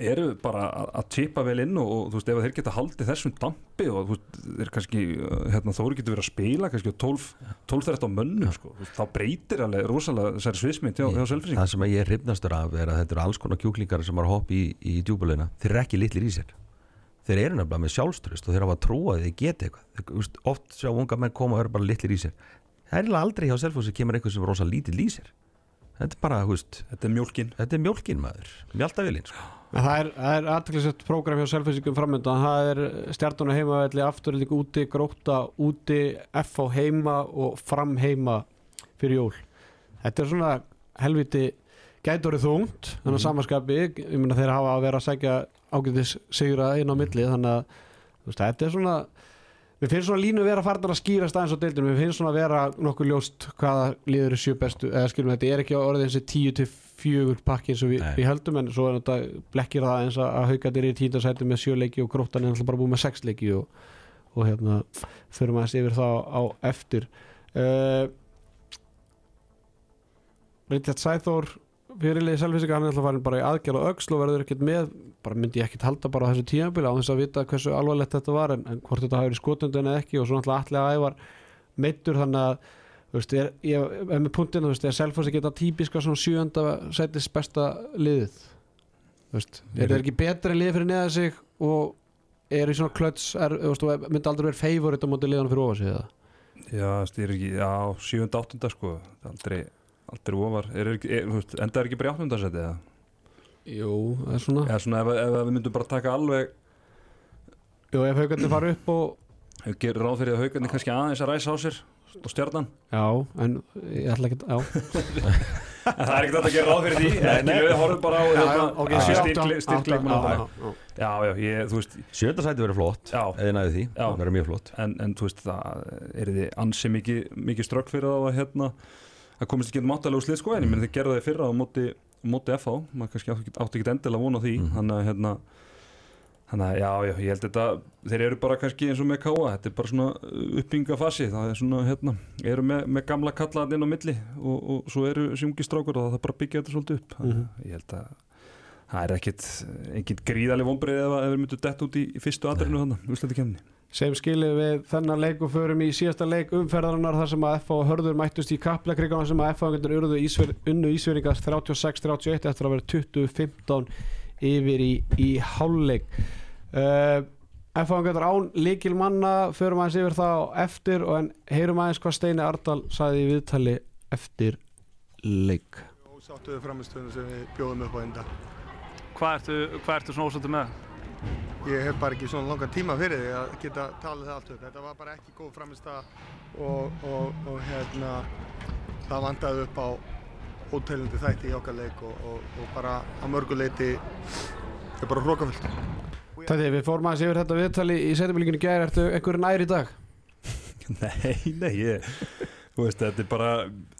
eru bara að- tippa vel inn og, og þú veist, ef þeir geta haldið þessum dampi og þú veist, þeir kannski uh, hérna, þóri getur verið að spila kannski á 12 12-13 mönnum, sko, þá breytir alveg rosalega þessari svismynd hjá, hjá selfising Það sem ég hrifnastur af er að þetta eru alls konar kjúklingar sem að hoppa í, í djúbulegina þeir eru ekki litlir í sér. Þeir eru nefnilega með sjálfströst og þeir hafa trúa að þeir geti eitthvað. Oft sjá unga menn koma og eru bara litlir í sér það er aldrei hjá selfhósi kemur einhver sem er rosa lítill í sér þetta er bara, veist, Þetta er mjólkin. þetta er mjólkin maður. Mjáltavilinn, sko. En það er, það er aðtæklusett prógram hjá selfinsingum framöndan, það er stjartuna heimavelli, afturlík úti, gróta úti, FH heima og fram heima fyrir jól. Þetta er svona helviti gætur þungt, þannig að samanskapi, ég meina þeir hafa að vera að segja ágætis sigra inn á milli, þannig að þetta er svona, við finnst svona línu vera farnar að skýra staðins á deildinu, við finnst svona vera nokkuð ljóst hvaða líður er sjö bestu, eða skilum þetta er ekki á orðið eins og tíu til fjögur pakki eins og við, við heldum en svo er þetta blekkir það eins að, að haugatir í tíndasæti með sjö leiki og gróttan er alltaf bara búið með sex leiki og, og hérna förum aðeins yfir það á eftir. Uh, Richard Sæþór fyrirliði selfinsika hann er alltaf farin bara í og öxl og verður ekkert með bara myndi ég ekkert halda bara á þessu tímabili á þess að vita hversu alvarlegt þetta var en, en hvort þetta hafi verið skotundin eða ekki og svo náttúrulega allir ævar meittur þannig að þú veist, er, ég er með punktinu, þú veist, er Selfossi geta típiska svona sjönda sætis besta liðið þú veist, er það ekki betri lið fyrir neða sig og er í svona klöts er, þú veist, og myndi aldrei verið favorit á móti liðan fyrir ofar sig eða Já, það er ekki, já, 7. 8. sko er aldrei, aldrei ofar er, ekki, er, þú veist, Enda er ekki Jú, það er svona. Eða svona ef, ef við myndum bara taka alveg Jú, ef haugarnir fara upp og Ef gerum ráð fyrir að haugarnir kannski aðeins að ræsa á sér og stjarnan. Já, en ég ætla ekki Já, [LAUGHS] En það er ekkert að gera ráð fyrir því. Ekki við horfum bara á hérna, ok, á sjö, styrk- átta, styrk átta, leikmanna já, já, ég, þú veist sjönda sæti verður flott, eða næði því. Það verður mjög flott. En, en þú veist, það er þið ansi mikið, mikið strökk fyrir það að hérna að komist ekki um áttalegu slið sko en ég menn þið gerðu það fyrra á móti, á móti FH maður kannski átti ekki- endilega von á því. Mhm. þannig að hérna þannig að já, já, ég held þetta þeir eru bara kannski eins og með káa þetta er bara svona uppbyggingafasi það er svona, hérna, eru með, með gamla kallaðan inn á milli og, og svo eru sjungi strákur og það bara byggja þetta svolítið upp. Þannig að ég held að það er ekkit, ekkit gríðaleg vonbreið ef, við myndum dett út í, í fyrstu aðrinu þannig, úrslætti kemni Segjum skilið við þennan leik og förum í síðasta leik umferðarinnar þar sem að og Hörður mættust í kaplakrikana sem að ísver, unnu Ísveringar 36-31 eftir að vera 20-15 yfir í, í hálfleik. Uh, FH-endur án líkil manna förum aðeins yfir það á eftir og en heyrum aðeins hvað Steini Ardal saði í viðtali eftir leik. Ósáttuðu framistöðun sem við bjóðum upp á enda. Hvað ertu, hvað ertu svona ósáttu með? Ég hef bara ekki svona langan tíma fyrir því að geta talið það allt upp. Þetta var bara ekki góð framistæða og, og, og hérna, það vandaði upp á óteilandi þætti í okkar leik og, og, og bara að mörguleiti er bara hrókafullt. Þetta við fórum aðeins yfir þetta viðtali í setjumilíkinu gæri, ertu einhverju nær í dag? [LAUGHS] Nei, nei, ég Þú veist, þetta er bara,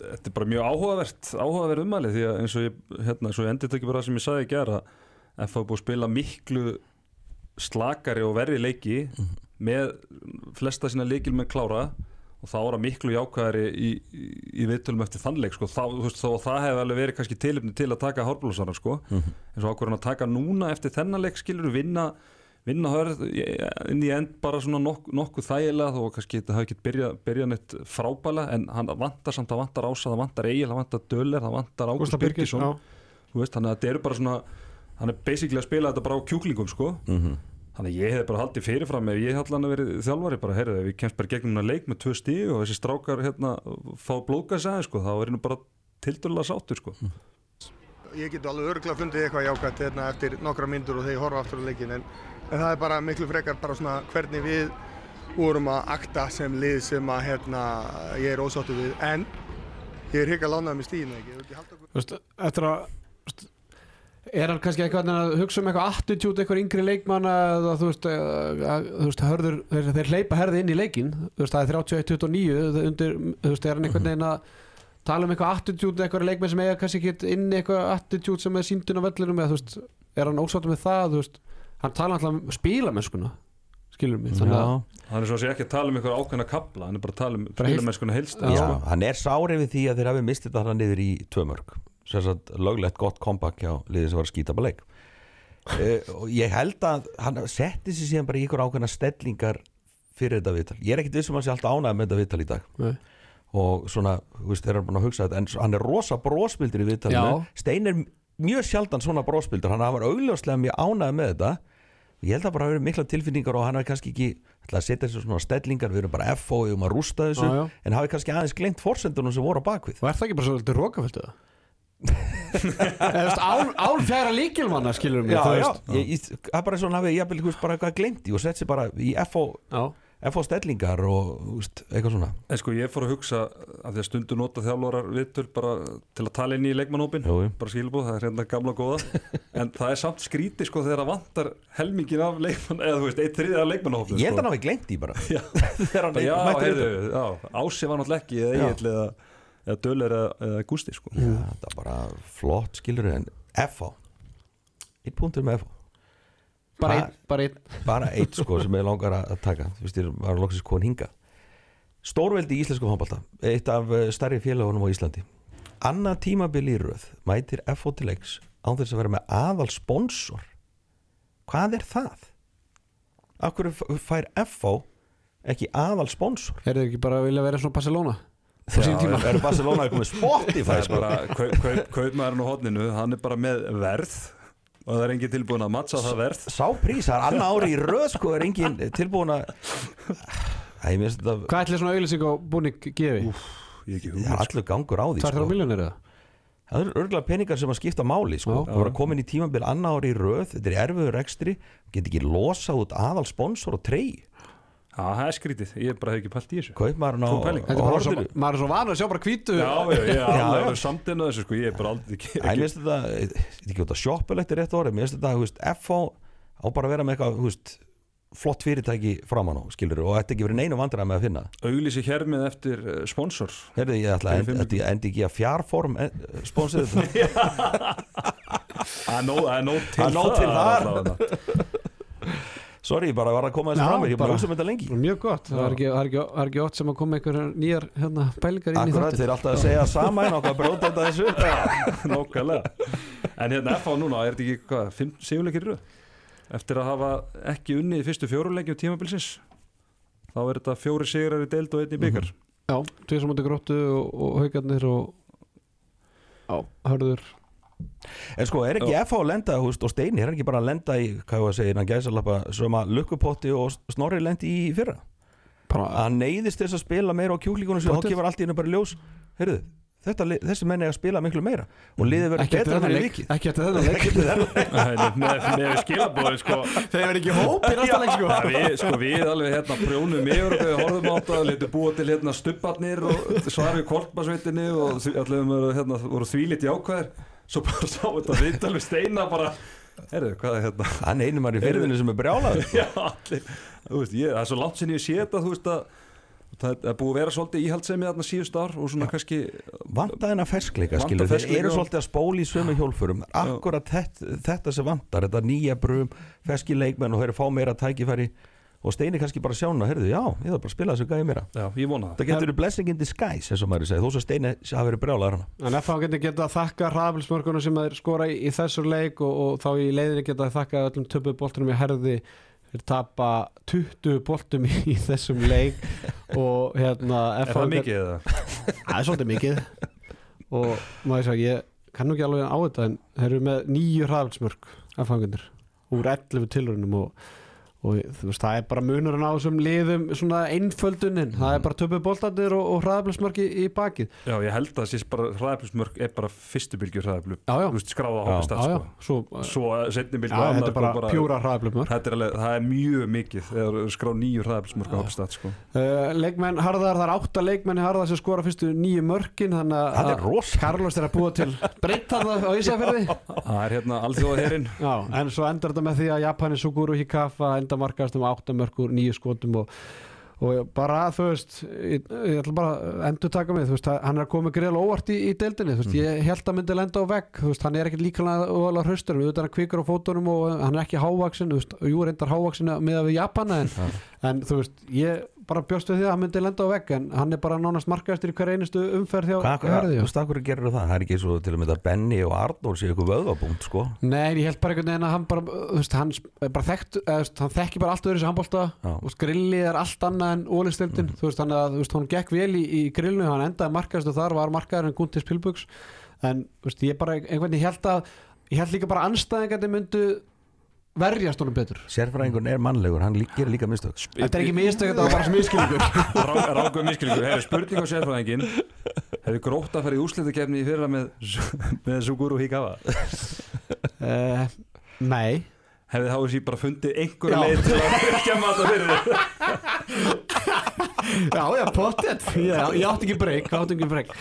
þetta er bara mjög áhugavert, áhugaverð umæli því að eins og ég, hérna, svo ég endið þetta ekki bara það sem ég sagði í gera að FH er búið að spila miklu slakari og verri leiki með flesta sína leikil með klára og þá er það miklu jákvæðari í, í, í viðtölum eftir þannleik sko. þá, veist, þó að það hefði alveg verið kannski tilöfni til að taka hárblóðsana sko. eins og ákvörðan að taka núna eftir þennan leik skilur vinna vinna hörð inn í end bara svona nokk, nokkuð þægilega þó kannski þetta hafi ekki byrjað byrja neitt frábæla en hann vantar samt, það vantar ása, það vantar eigil, það vantar döler, það vantar veist, þannig að þetta eru bara svona hann er basically að spila þetta bara á kjúklingum sko. Mhm. þannig að ég hef bara haldið fyrirfram ef ég hef allan að verið þjálfari bara, heyrðu, ef ég kemst bara gegnum hana leik með tvö stíg og þessi strákar hérna fá blóðgæs aðeins, sko, þá er hennu bara tildurlega sáttur, sko Ég get alveg örgulega fundið eitthvað jákvæmt hérna eftir nokkra myndur og þegar ég horfa aftur á leikin en, en það er bara miklu frekar bara svona hvernig við vorum að akta sem lið sem að hérna ég er ósáttu við en ég er hikka lánað með stíðinu ekki, Ég er hann kannski eitthvað að hugsa um eitthvað attitude, eitthvað yngri leikmanna eða þú veist, að, að, þú veist hörður, þeir, þeir hleypa herði inn í leikin þú veist, það er 31-29 undir, þú veist, er hann einhvern veginn að tala um eitthvað attitude, eitthvað leikmenn sem eiga kannski ekki inn í eitthvað attitude sem er síndun á vellinum eða þú veist, er hann ósáttu með það þú veist, hann tala alltaf um spílamennskuna skilur mig, þannig að hann er svo að sé ekki að tala um einhver ákveðna kapla hann er bara að tala um spilamennskuna heilst Já. Hann er sárið við því að þeir hafi mistið þetta niður í tvö mörg sagt löglegt gott comeback hjá liðið sem var að skýta bara leik. Uh, og ég held að hann setti sér síðan bara í ykkur ákveðna stellingar fyrir þetta viðtal. Ég er ekkit vissum að sé alltaf ánægð með þetta viðtal í dag. Nei. og svona, þú veist, þeir eru búin að hugsa þetta en hann er rosa brósmildur í viðtalinu. Stein er mjög sjaldan svona brósmildur hann var augljóslega mjög ánægð með þetta. Ég held að bara hafa verið mikla tilfinningar og hann hafi kannski ekki ætla að setja sér svona stellingar. Við erum bara FO, við erum að rústa þessu Já, já. en hafi kannski aðeins glemt forsendunum sem voru á bakvið. Og er það ekki bara svolítið rókaföldu það? Eða, þú veist, án, án fjara líkilmanna skilur ég, ég, það er bara svona ég veist, bara eitthvað glemt í og sett sér bara í FO, já. FO stellingar og veist, eitthvað svona En sko ég fór að hugsa að því að stundu nota þjálfarar viðtöl bara til að tala inn í jú. bara skilbúð, það er hérna gamla góða en það er samt skríti sko þegar það vantar helmingin af leikmann eða þú veist, eitt þriðið af leikmannhópin ég held að sko. hann hafi glemt í bara [LAUGHS] Já. Ási var náttúrulega ekki eða Já. Egil eða, eða Döler eða, Gústi sko. Já, þetta er bara flott skilur en FO eitt punktur með FO bara einn, bara einn bara eitt sko sem ég langar að taka þú veist, ég var loksins komin hinga Stórveldi í íslensku handbalta eitt af eh, stærri félagunum á Íslandi annað tímabil í röð mætir FO til leiks án þess að vera með aðal sponsor hvað er það? hverju fær FO ekki aðal sponsor? Er þið ekki bara að vilja vera svona Barcelona? Á sín tíma er Barcelona komið Spotify það er sko? bara kaup, kaup, kaupmaðurinn á hodninu hann er bara með verð og það er engin tilbúin að matcha það verð sá prís, það er annað ári í röð sko er engin tilbúin að Æ, þetta Hvað ætli svona auðlýsing á búning gefi? ég ekki það er sko. allur gangur á því sko. það eru örgulega peningar sem að skipta máli sko. Það voru að koma inn í tímabil annað ári í röð þetta er erfiður ekstri, get ekki losað út aðal sponsor og trey Já, það er skrítið, ég bara hef ekki pælt í þessu. Kaupmaðurinn á Góð pæling. Þetta er bara svo, horfir maður er svo vanur að sjá bara hvítu Já, já, ég er Já, [LAUGHS] já. alveg samtinn á þessu sko, ég er bara aldrei ekki, mér finnst þetta, þetta er ekki út að sjoppulegt er rétt orðið, mér finnst þetta, þú veist, FH á bara að vera með eitthvað, þú veist flott fyrirtæki framan á, skilur og þetta ekki verið neinu vandræð með að finna. Auglýsi hérmið eftir eh, sponsor. Herði, ég ætla að endi, endi ekki að fjárform sponsor [LAUGHS] þetta. Það er nóg það er nóg til Það er nóg til þar. allavega. Sorry, bara var að koma þessu fram ég er bara hugsa um þetta lengi. Mjög gott, það er ekki, það er ekki, það er ekki oft sem að koma einhver nýjar hérna, pælingar inn í Akkurat, þáttin þeir eru alltaf að segja sama en okkar að brjóta þetta þessu upp. [LAUGHS] Nákvæmlega. En hérna FH núna, er þetta ekki hvað, fimm sigurleikir í röð? Eftir að hafa ekki unnið í fyrstu fjóruleikjum tímabilsins Þá er þetta fjóri sigrar í deild og einn í byggar Já, tveir sem mútið gróttu og, og haugarnir og Já, hörður En sko, er ekki FH að lenda, veist, og Steini er ekki bara að lenda í, hvað ég var að segja, hann gæsa lappa söma lukkupotti og Snorri lendi í fyrra? Bara, að neyðist þess að spila meira á kjúklíkunum sem þá kemur allt í hennu bara í ljós. Heyrðu, þetta, þessi menni að spila miklu meira og liðið verður ekki eftir betra þennan fyrir leik vikið. Ekki eftir þennan leik. Með, með skilabóði sko. Þeir verður ekki hóp í næsta leik sko. Við, sko við alveg hérna prjónum yfir og við horfum á þetta, letum búa til hérna stubbarnir og svarið korpasveitinni og því- allir voru, hérna, voru þvílitt jákvæðir svo bara sá þetta viðtal við steina bara, herru, hvað er hérna? Hann er einu maður í fyrðinu sem er brjálaður [LAUGHS] já, allir, þú veist, ég, það er svo langt sinni ég sé þetta, þú veist að það er búið að vera svolítið íhaldsemi þarna síðust ár og svona kannski vantar þennan ferskleika skilur, þeir eru svolítið að spóla í sömu hjólfurum akkurat þetta, þetta sem vantar þetta nýja brum, ferski leikmenn og þeir eru fá meira tækifæri og Steini kannski bara sjána, heyrðu, já, ég þarf bara að spila þessu gæði meira. Já, ég vona það. Það getur verið blessing in disguise, eins og maður segir, þó svo Steini hafi verið brjálaður hana. En FH getur geta að þakka hraðbilsmörkunum sem þeir skora í, í þessur leik og, og þá í leiðinni geta að þakka öllum töpuð boltunum í herði. Þeir tapa 20 boltum í, í þessum leik [LAUGHS] og hérna er það mikið eða? [LAUGHS] Það er svolítið mikið. Og maður sagði, ég kann nú ekki alveg á þetta en þeir eru með nýju hraðbilsmörk FH-gendur úr 11 tilrunum og veist, það er bara munurinn á þessum liðum svona einföldunin, það er bara töpuð boltandir og, og hraðablöfsmörki í bakið Já, ég held að bara hraðablusmörk er bara fyrstu bylgjur hraðablu Já, já. Þú veist, skráða Já. hópa stað sko. svo, Svo setni já, bylgju þetta er bara, pjúra Þetta er alveg, það er mjög mikið skráð nýju hraðablusmörk á hópa stað sko. uh, leikmenn Harðar, það er átta leikmenn í Harðar sem skora fyrstu nýju mörkin þannig rosa. Carlos er að búa til [LAUGHS] breytt það á Ísafjörði Það er hérna að markast um átta mörkur nýju skotum og, og bara þú veist ég, ég ætla bara að endur taka mig veist, hann er koma greiðlega óvart í, í deildinni veist, ég held að myndi lenda á vegg hann er ekkert líkanlega óvalega hraustur hann kvikar á fótunum og hann er ekki hávaksin jú reyndar hávaksin með að við Japana en, en þú veist, ég bara bjóst við því að hann myndi lenda á vegg en hann er bara nánast markaðistur í hver einustu umferð hjá Hvað, hvað, Hörði þú veist, akkur gerir það? Það er ekki svo til að mynda Benny og Arnór séu ykkur vöðvabúnt, sko Nei, ég held bara einhvern veginn að hann bara, þú veist, hann bara þekkt, veist, hann þekki bara allt öðru sem handbólta Já. Mhm. og grilli er allt annað en ólistildin, þú veist, hann, að, þú veist, hann gekk vel í, í grillinu, hann endaði markaðistu þar, var markaður en Guntis Pilbugs en, þú veist, verjast honum betur. Sérfræðingur er mannlegur, hann gerir líka mistök. Þetta er ekki mistök, þetta var bara smiðskilningur [LAUGHS] Rákuð miskilningur, hefur spurning á sérfræðingin Hefur grótt að fara í úslitakefni í fyrra með, með Suguru Hikawa? Uh, Nei. Hefði þá þessi bara fundið einhverja Já. leið til að fylgja mata fyrir [LAUGHS] Já, já, pottet Ég, ég átti ekki breyk, átti ekki breyk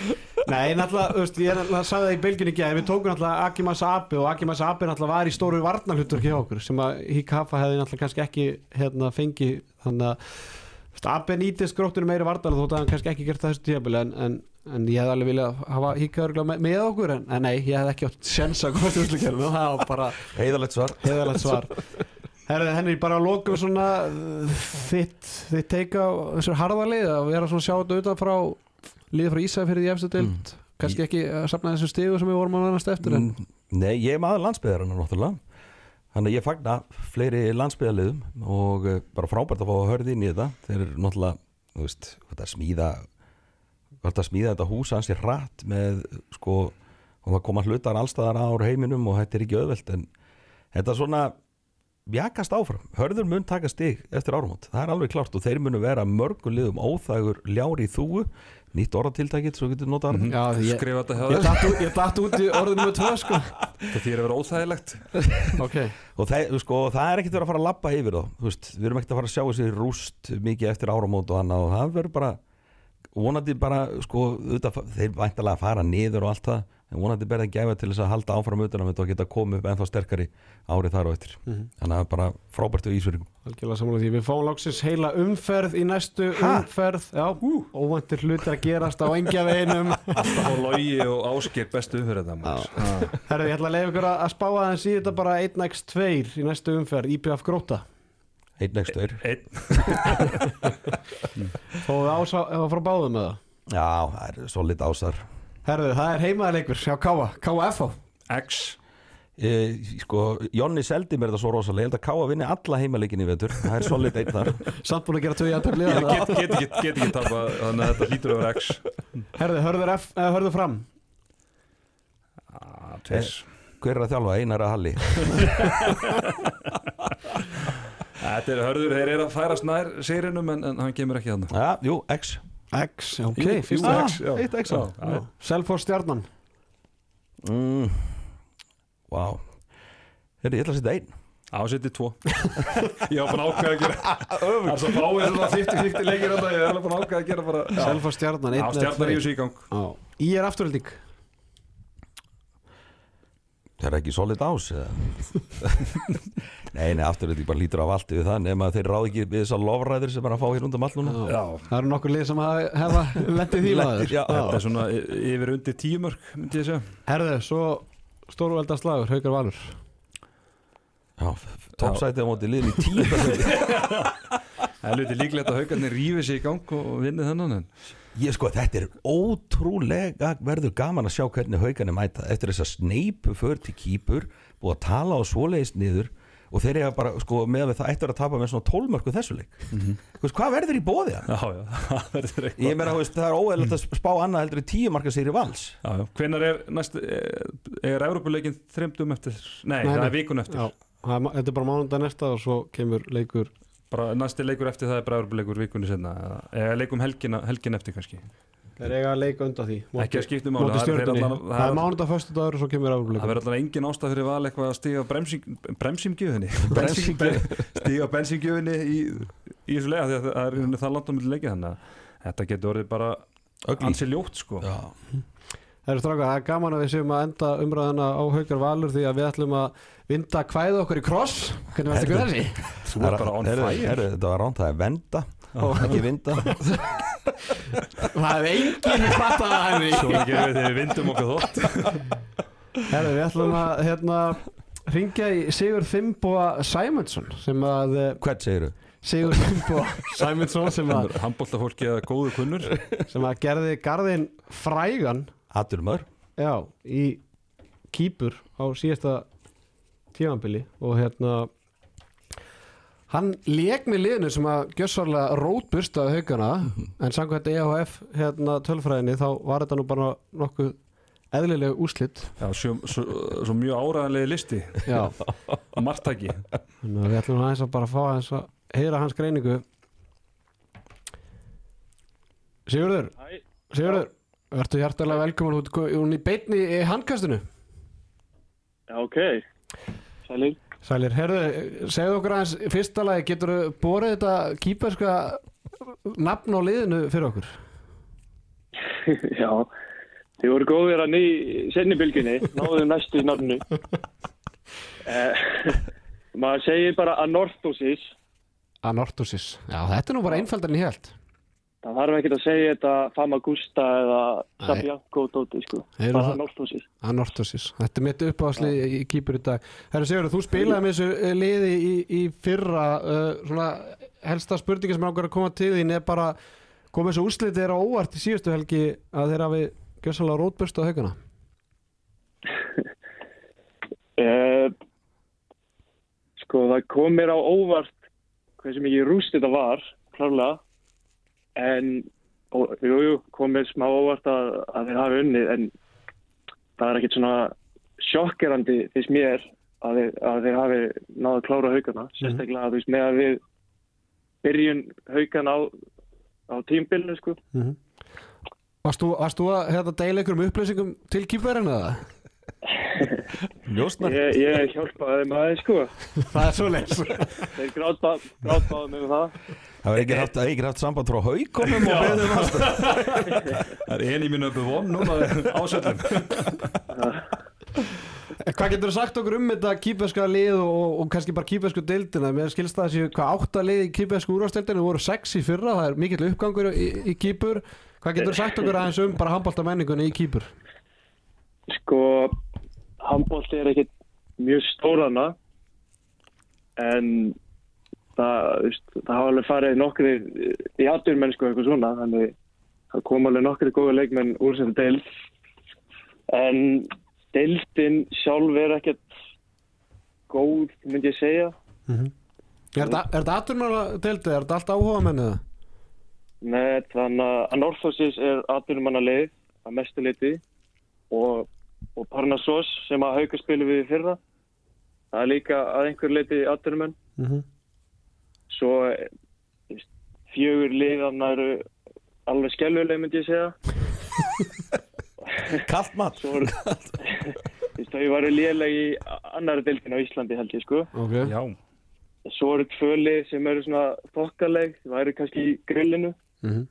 Nei, náttúrulega, þú veist, ég er náttúrulega sagði það í bylginni ekki að við tókum náttúrulega Akimas Abe og Akimas Abe náttúrulega var í stóru varnarhlutur hjá okkur sem að Hikafa hefði náttúrulega kannski ekki hérna fengi þannig að Abe nýtist gróttinu meiri varnar þótt að hann kannski ekki gert það þessu tíabili en, en, en ég hefði alveg viljað hafa Hikafa með, með okkur en, en nei, ég hefði ekki átt í úrslukerfinu og það var bara Heiðalegt svar. heiðalegt svar Herði, henni bara að lokum svona uh, þitt, þitt teika á þessu harðalið að vera svona að sjá þetta utan frá liðið frá Ísafjörði í efstu deild. Kannski ekki að safna þessu stigu sem við vorum að vannast eftir en Mm, Nei, ég er maður landsbyðarinn náttúrulega. Þannig að ég fagna fleiri landsbyðarliðum og eh, bara frábært að fá að hörði inn í þetta. Þeir eru náttúrulega, þú veist, hvað það smíða hvað það smíða þetta hús hans er rætt með, sko og það koma hlutar allstaðar ár heiminum og þetta er ekki öðvelt en þetta er svona jakast áfram, hörður mun taka stig eftir árumót, það er alveg klárt og þeir munu vera mörgum liðum óþægur ljári í þúu, nýtt orðatiltækið svo getur notað mm því ég, Skrifa þetta hjá ég, datt, út- ég datt út í orðinu með tvö sko. Það þýr að vera óþægilegt. [LAUGHS] Ok, og það, sko, það er ekkert verið að fara að labba yfir þá. Við erum ekkert að fara að sjá þessi rúst mikið eftir áramót og annað og það verður bara vonandi bara, sko, auðvitað, þeir væntalega að fara niður og allt það en vonandi berða gæfa til þess að halda áfram þetta og geta komið upp ennþá sterkari árið þar og eftir. Þannig að bara frábært við Ísverðingum algjörlega samanlega því. Við fáum láksins heila umferð í næstu Ha? umferð. Já, óvæntir hlutir að gerast á engja veginum [LAUGHS] Alltaf á logi og ásker bestu maður. Herðu, ég ætla að leiða ykkur að að spá aðeins í þetta bara 1x2 í næstu umferð. IPF Gróta einn next tveir. Einn. [LAUGHS] Fáum við ása eða frá báðum með það Já, það er solid ásar Herðu, það er heimaðleikur hjá Káa, KF X. E, sko, Jonni seldi mér þetta svo rosalega. Ég held að Káa vinni alla heimaleikinn í vetur. Það er solid einn þar. [LAUGHS] Samt búin að gera í aðtöfli Get, get, get, ekki, get ekki tapa Þannig að þetta hlýtur að vera X. Herðu, hörður, F, eða, hörður fram? Ah, Tveir hver er að þjálfa, einar að halli? [LAUGHS] Þetta er hörður, þeir eru að færast nær seirinum en, en hann kemur ekki þannig Já, jú, X X, ok, fyrst Ah, X já. eitt X Já, já. já. Selfoss stjarnan. Mm. Vá. Heyrðu, ég ætla að setja einn. Á, setið tvo. [LAUGHS] Ég var bara ákveð að gera [LAUGHS] Það er svo fáið svona 50-50 leikir þetta Ég er alveg bara ákveð að gera bara Já, Selfoss stjarnan Já, stjarnar í þessu í gang. Í er afturölding Það er ekki solid ás eða? [LAUGHS] Nei, nei, aftur þetta bara lítur af allt yfir það nema að þeir ráð ekki við þessar lofræðir sem er að fá hér undan Já, Það eru nokkur lið sem hafa, [LAUGHS] hefa lendið því já. þetta er svona yfir undir tíumörk myndi ég segja. Herðu, svo stórvelda slagur, Haukar Valur. Já, toppsætið á móti liðin í tíu [LAUGHS] Það er lítið líklegt að haugarnir rífi sig í gang og vinni þennan en Ég sko, þetta er ótrúlega verður gaman að sjá hvernig haugarnir mæta. Eftir þess að sneipu för til kýpur búið að tala á svoleiðis niður og þeir eiga bara, sko, með að það ættir að tapa með svona tólmörku þessu leik. Mhm. Þú veist, hvað verður í bóði það? Já, já, [LAUGHS] Ég meina, það er óeðlegt að spá annað heldur í tíu marka sér í vals. Já, já, hvenær er næst er Európuleikin þreymdum eftir? Nei, Nei, það er vikun eftir. Já, er, þetta er bara mánudag næsta og svo kemur leikur bara næsti leikur eftir það er bara Európuleikur vikunni senna eða leikum helgina, helgin eftir kannski. Það er eiga að leika undan því ekki að skipta um Móti það er- það Það mánudag fyrstu dagur og svo kemur það afleikur verður alltaf engin ástæð fyrir val eitthvað að stiga bremsingjöfinni. [LAUGHS] Bremsingjöf. stiga bensingjöfinni í, í þessu lega því að það er það langt á milli leikið þannig að þetta getur orðið bara ansi ljótt sko. Já, Það er stráka, það er gaman að við séum að enda umræðina á Haukar Valur því að við ætlum að vinda kvæða okkur í kross. Hvernig varst ekki þessi? þú er bara on fire. Þetta var ránt, það er venda ekki vinda. Það er enginn fattað að henni svo ekki við þegar við vindum okkur þótt. Herðu, við ætlum að hérna, ringja í Sigur Fimboa Sæmundsson sem að eh, Hvern segir þú? Sigur Fimboa Sæmundsson sem að, Handbóltafólki eða góðu kunnur. sem að gerði garðin frægan Hattur maður. Já, í kýpur á síðasta tímanbili og hérna hann lék með liðinu sem að gjössarlega rótburstaði haugana en samkvæmt EHF hérna tölfræðinni þá var þetta nú bara nokkuð eðlileg úslit Já, svo, svo, svo mjög áræðanlegi listi. Já, [LAUGHS] og margtæki þannig að við ætlum aðeins að bara fá aðeins að heyra hans greiningu. Sigurður? Hæ. Sigurður, verður hjartalega velkomin út í beinni í handkastinu Já, ok. Sælir. Sælir, herðu, segðu okkur aðeins fyrsta lagi, getur þú borið þetta kýperska nafn á liðinu fyrir okkur? [LAUGHS] Já, þið voru góðir að ný senni bylginni, náðu næstu í nafnu. [LAUGHS] Eh, [LAUGHS] maður segir bara anorthosis. Anorthosis, já þetta er nú bara einfaldar en ég held Það þarf ekki að segja þetta famagusta eða sabianco dóti, sko. Heyrðu Bara það- anorthosis. Anorthosis, þetta er mitt uppáðsli í kýpur í dag Herru Sigurður, þú spilaði með þessu eh, liði í, í fyrra uh, svona helsta spurningi sem er ákveður að koma til þín er bara komið þessu úrslitið þeirra óvart í síðustu helgi að þeirra hafi gjössalega rótbörst á haugana [LAUGHS] Eh, sko, það kom mér á óvart hversu mikið rúst þetta var, klárlega. En, og, jú, jú, kom mér smá óvart að, að þeir hafi unnið, en það er ekkit svona sjokkerandi fyrst mér að þeir, að þeir hafi náðu að klára haugana. Sérstaklega, þú veist, með að við byrjun haugana á, á tímbilinu, sko. Varst þú, varst þú að hérna, deila einhverjum upplýsingum til kýpverðin eða? [LAUGHS] Ljósnar Ég, ég hjálpaði þeim aðeins, sko. Það er svo leys Þeir grátbáðu mig um það. Það var ekki haft, ekki haft samband frá haukomum og beðum [LAUGHS] Það er eini mínu uppi von núna ásöldum [LAUGHS] Hvað getur þú sagt okkur um þetta kýperska lið og, og kannski bara kýpersku deildina? Mér skilst það að séu hvað átta lið í kýpersku úrvarsdeildinu voru sex í fyrra, það er mikill uppgangur í, í kýpur. Hvað getur þú sagt okkur aðeins um bara handbólta menningunni í kýpur? Sko, handbólti er ekkit mjög stórana en það, veist, það hafa alveg farið nokkri í aturmennsku eitthvað svona þannig það kom alveg nokkri góða leikmenn úr þessu deild en deildin sjálf er ekkert góð, myndi ég segja Er þetta- er þetta aturmanna deildið? Er þetta allt áhuga mennið? Nei, þannig að Anorthosis er atvinnumannalið að mestu liti og, og Parnassos sem að hauka spilu við í fyrra. Það er líka að einhver liti atvinnumenn. Mm -hmm. svo eh, fjögur liðan eru alveg skelluleg myndi ég segja. [LAUGHS] Kallt mat. Þau varu léleg í annari deildin á Íslandi held ég sko. Ok. Já, svo eru tvö lið sem eru svona þokkaleg það eru kannski í grillinu. Mhm.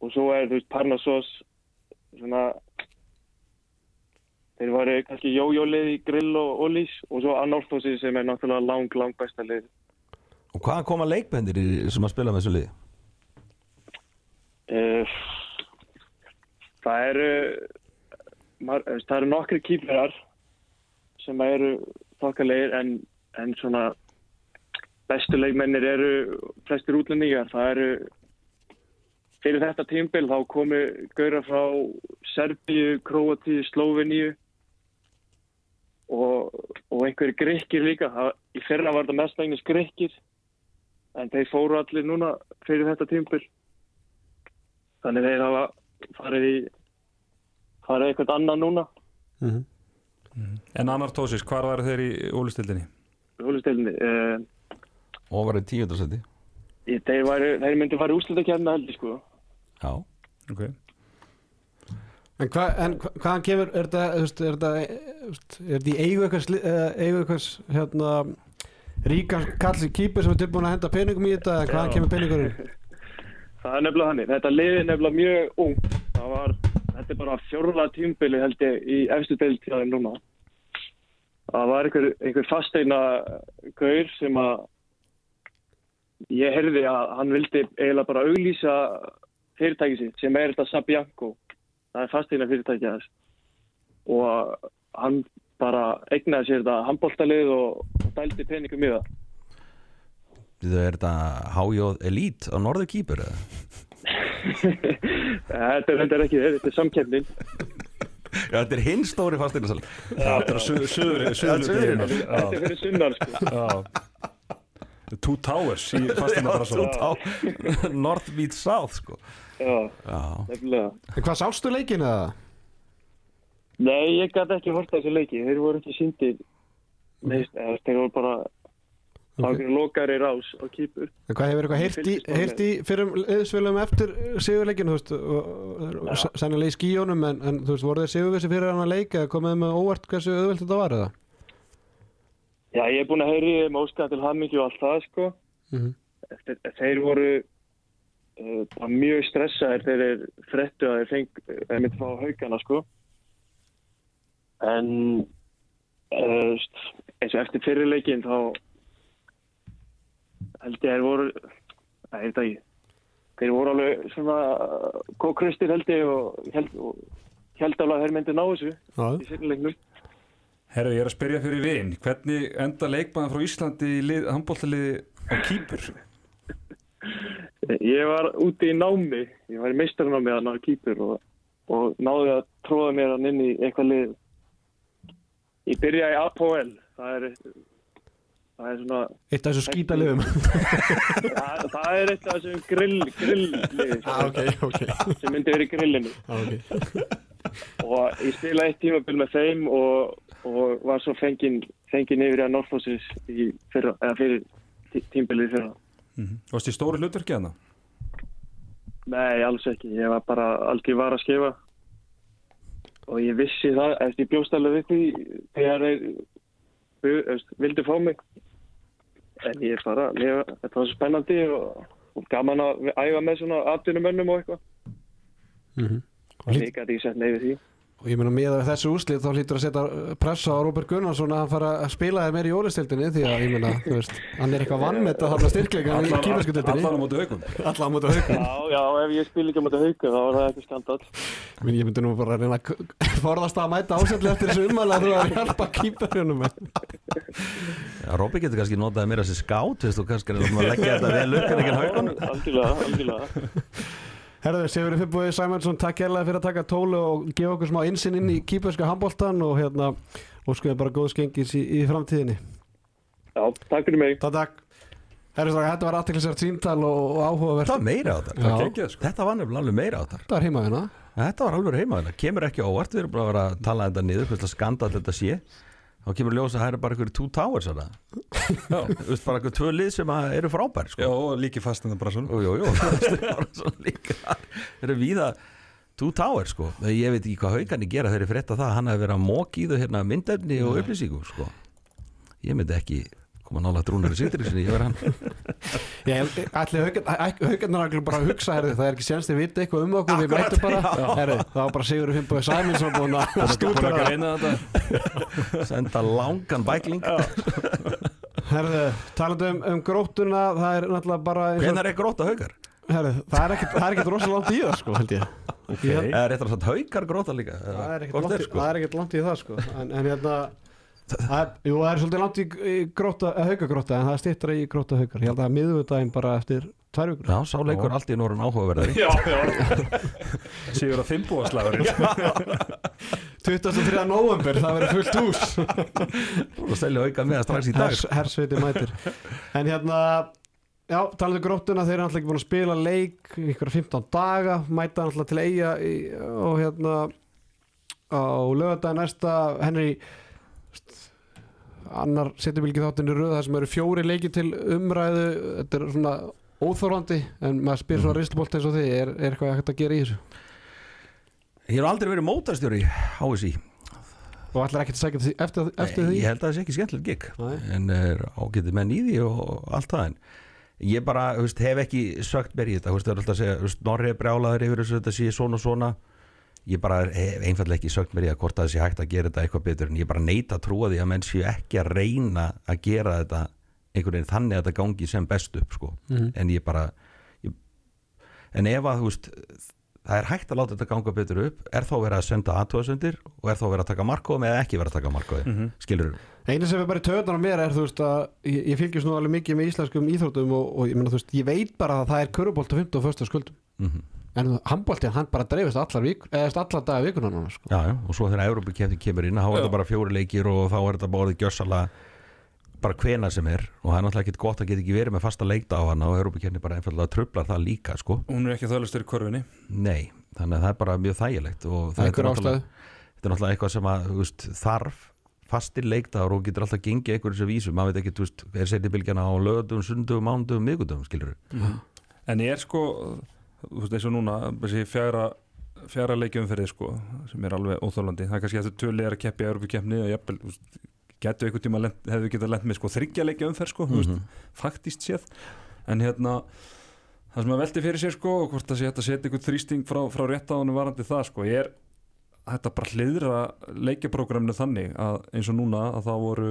og svo er þú veist Parnassos svona þeir varu kannski jójólið í grill og ólís og svo Anorthosi sem er náttúrulega lang, lang besta lið Og hvaðan koma leikbendir sem að spila með þessu liði? uh, það eru þú veist, það eru nokkri kýflerar sem eru þokkalegir en, en svona bestu leikmennir eru flestir útlendingar það eru fyrir þetta tímbil þá komu gaura frá Serbíu, Króatíu, Slóveníu og, og einhverju grekkir líka. Það, í fyrra var þetta mestlegnis grekkir en þeir fóru allir núna fyrir þetta tímbil þannig þeir hafa farið í farið eitthvað annað núna. Mhm. en Anartósis, hvar var þeir í ólistildinni? hólisteilinni uh, Og var í tíundarsæti þeir, væru, þeir myndi fara úrslutakefna heldur sko. Já. Ok En, hva, en hva, hvaðan kemur, er þetta, í eigu eitthvað, eitthvað, hérna, ríkar kall kýpur sem er tilbúin að henda peningum í þetta, eða hvaðan kemur peningurinn? það er nefnilega hann þetta liði nefnilega mjög ung það var, þetta er bara fjórða tímbili held ég í efstu þeim núna. Það var einhver, einhver fasteina gaur sem að ég heyrði að hann vildi eiginlega bara auglýsa fyrirtæki sitt sem er þetta Sabianco það er fasteina fyrirtæki þess og hann bara egnaði sér þetta handbóltalið og, og dældi peningum í það. Þið er þetta hájóð elít á norður kýpur eða? [LAUGHS] þetta er þetta ekki, þetta er samkefnin. Já, þetta er hinn stóri fasteignarsal Þetta er suður Þetta er fyrir sunnar, sko. Two Towers í fastina bara svo Já, [LAUGHS] North meet South sko Já, Já, nefnilega. Hvað sástu leikin eða? Nei, ég gæti ekki hort þessu leiki. Þeir voru ekki síndir. Þeir voru bara okay. lokari rás á kýpur. En hvað hefur eitthvað heyrt í, Fylgist bara heyrt í fyrir liðsfélum eftir sigurleikinu, og- og- sennilega í skíjónum, en, en þú veist, voru þeir sigurvissi fyrir hann að leika eða komið með óvart hversu auðvelt þetta var eða? Já, ég er búin að heyri um óskaða til hammingju og allt það, sko. Mhm. Þeir, þeir voru uh, mjög stressaðir þegar þeir frettu að þeir þeir myndi fá haugana, sko. En uh, eins og eftir fyrirleikin þá held ég að þeir voru, það er þetta ekki, þeir voru alveg svona kókristir held ég og held, og held alveg að þeir myndi ná þessu í fyrirleiknum. Herru, ég er að spyrja fyrir vin Hvernig enda leikmaður frá Íslandi í lið, handbóltaliði á Kýpur? Ég var úti í námi, ég var í meistarnámi að ná kýpur og, og náði að tróða mér hann inn í eitthvað lið. Ég byrjaði í APOL, það er, það er svona, Eitt af þessu skítaliðum. [LAUGHS] það, það er eitt af þessum grill, grilllið ah, ok, ok. sem myndi verið í grillinu. Ah, ok. Og ég spilaði eitt tímabil með þeim og, og var svo fenginn fengin yfir að fyrra, eða fyrir tí- tímabilið fyrra. Varst í stóru hlutverki hana? Nei, alls ekki. Ég var bara aldrei var að skefa og ég vissi það, eftir ég bjóst alveg við því þegar þeir vildu fá mig. En ég bara, mér, þetta var svo spennandi og, og gaman að æfa með svona atvinnumönnum og eitthvað. Mhm. Þannig ég gæti ekki sett neyfið því. Og ég meina með þessu úslið þá hlýtur að setja pressa á Róbert Gunnarsson að hann fara að spila þér meir í ólistildinni því að ég meina, þú veist, hann er eitthvað vannmeta þarna styrkleika í kýfersku Allan á móti haugum Allan á móti haukum. Já, já, ef ég spil ekki á móti hauka þá var það ekki skandal. Minn, ég myndi nú bara að reyna að [LAUGHS] forðast að mæta ásendlega eftir þessu umæli að þú er að hjálpa kýperjunum. Já, Róbi getur kannski notaði mér að þessi skát er að. Herðu, Sigurður Finnbúi Sæmundsson, takk hérlega fyrir að taka tólu og gefa okkur smá insinn inn í kýperska handbóltan og hérna, og skoðum bara góð skengis í, í framtíðinni. Já, takk fyrir mig. Takk, takk. Herðu, þetta var aðteklisert síntal og, og áhugavert. Þetta var meira á. Gekið, sko. Þetta var nefnilega alveg meira á þetta Þetta var heima hérna. Þetta var alveg heima þetta Kemur ekki óvart, við erum bara að vera að tala þetta niður Hvers að skanda þetta sé Þá kemur ljós að það er bara einhverju two towers þarna. Þú veist bara einhverju tvö lið sem að eru frábæri sko. Já, og líki fast en það bara svona Jú, jú, er bara svona líka. Það eru víða two towers sko. Ég veit ekki hvað haugarnir gera þegar ég frétta það Hann hefði verið að móki í þau hérna myndefni og upplýsingu sko. Ég myndi ekki koma nála drúnari sýttir sinni, ég verið hann. [LAUGHS] Ætli haugarnar allir bara að hugsa herði, það er ekki sénst þið viti eitthvað um okkur við mætum bara, það var bara Sigurður Finnbúi Sæmundsson búin að að þetta. [LAUGHS] Senda langan bækling Herði, talandi um, um gróttuna það er náttúrulega bara Hvenær er gróta haugar? herði, það er ekkert, er ekkert rosalega langt í það sko, held ég Okay. Ég- réttar að sagt haugar gróta líka það er ekkert langt, er, sko? er langt í það sko en, en hérna það er, jú, það er svolítið langt í, í gróta, haugagróta en það er stittra í gróta haugar ég held að miðvudaginn bara eftir tvær vikur. Já, sá leikur allt í norðan áhugaverðari. Já, já. [LAUGHS] Sigur að fimmbúaslagurinn 23. november, það verður fullt hús. Og selja auka með það strax í dag. Hers, hersveiti mætir. En hérna já, talandi um gróttuna, þeir eru náttúrulega ekki búin að spila leik ykkur 15 daga mæta náttúrulega til eiga í, og hérna á lögadaga næsta. Henry annar setjubilgi þáttinu röð það sem eru fjóri leiki til umræðu. Þetta er svona óþórandi en maður spyr svona rislubolt eins og þið er, er eitthvað hægt að gera í þessu? Ég hef aldrei verið mótastjóri á þessi og ekki að segja eftir, eftir því? Ég held að það sé ekki skemmtilegt gig Nei. en er ágætið menn í því og allt það en ég bara, veist, hef ekki sögt mér í þetta, það er alltaf að segja Norri er brjálaður yfir þessu, þetta sé svona og svona. Ég bara hef einfallega ekki sögt mér í það hvort að það sé hægt að gera þetta eitthvað betur en ég bara neita að trúa því að menn séu ekki að reyna að gera þetta einhvern veginn þannig að þetta gangi sem best upp sko. Mhm. en ég bara ég, en ef að þú veist það er hægt að láta þetta ganga betur upp er þá verið að senda aðtóðasendir og er þá verið að taka markóðum eða ekki verið að taka markóðum mm Mhm. skilur Einu sem er bara í töðunar á mér er þú veist að ég, ég fylgjast nú alveg mikið með íslenskum íþróttum og, og ég, meina, þú veist, ég veit bara að það er körubolt og 15 og fyrsta skuldum mm en handbóltið hann bara dreifist allar, allar daga vikuna núna sko. og svo þegar Európa kemur inn þá er þetta bara fjóri leikir og þá er þetta bara orðið gjössalega bara hvena sem er og það er náttúrulega ekkit gott að geta ekki verið með fasta leikta á hana og Európa bara einfallega trublar það líka sko. Hún er ekki þauðlustur í korfinni nei, þannig að það er bara mjög þægilegt og það er náttúrulega, þetta er náttúrulega eitthvað sem að þú veist, þarf fastir leikdagar og getur alltaf gengið einhverju sem vísum, maður veit ekki, þú veist, er setjabilgjana á lögum, sundum, mándum, miðgundum, skilur En ég er sko Þú veist eins og núna Þessi fjara fjara leikjumferði sko sem er alveg óþólandi það er kannski eftir tvö legar að keppi að Europakefni og veist, getur einhvern tíma lent, hefðu getað lent með sko þryggja leikjumferð sko, þú veist, faktist séð. En hérna það sem að velti fyrir sér sko og hvort að setja einhvern þrýsting frá, frá réttaðunum varandi það sko, ég er þetta bara hliðra leikjaprógraminu þannig að eins og núna að það voru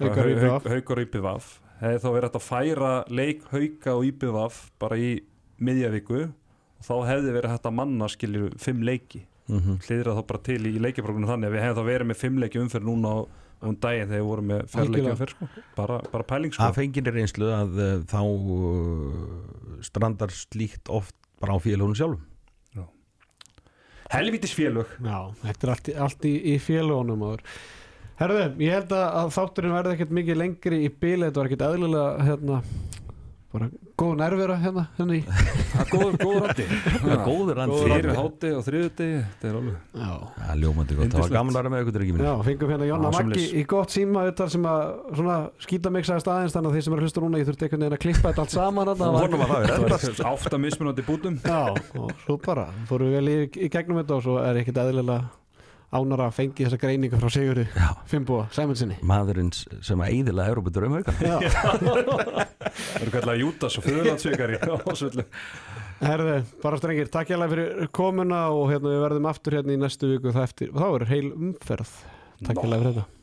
Haukar og IPVF hefði þá verið hægt að færa leik hauka og IPVF bara í miðjavíku og þá hefði verið hægt að manna skiljur fimm leiki. Mm -hmm. hliðra þá bara til í leikjaprógraminu þannig að við hefðum þá verið með fimm leiki umferð núna á um daginn þegar við vorum með fjárleiki umferð sko. bara, bara pæling sko. að fenginni reynslu að uh, þá uh, strandar slíkt oft bara á félagunum sjálfum. Helvítis félög. Já, þetta er allt, allt í, í félagunum áður Herðu, ég held að, að þátturinn verði ekkert mikið lengri í bíli, þetta var ekkert eðlilega hérna, bara góð nærvera hérna, hérna í [LAUGHS] það er góður, góður andi góður andi. fyrir háti og þriðuti þetta er alveg Já, Já, ljómandi gott, það var Yndislegt. gaman að vera með ykkur ekki minni Já, fengum hérna Jonna Maggi í gott síma þetta sem að svona skýta mig sagðist aðeins þannig að þeir sem eru að hlusta núna ég þurfti einhvern veginn að klippa þetta allt saman þarna. Vonum að það er það átt að mismunandi bútum. Já, og svo bara fórum við vel í, í gegnum þetta og svo er ekkert eðlilega ánar að fengi þessa greiningu frá Sigurði. Finnbúa, Sæmundsinni maðurinn sem að eiðilega Európa draumauka Já, það eru kallar Jútas og Föðurlandsvíkari herðu, bara strengir takk hjá fyrir komuna og hérna við verðum aftur hérna í næstu viku. Það eftir, og þá er heil umferð. Takk hjá fyrir þetta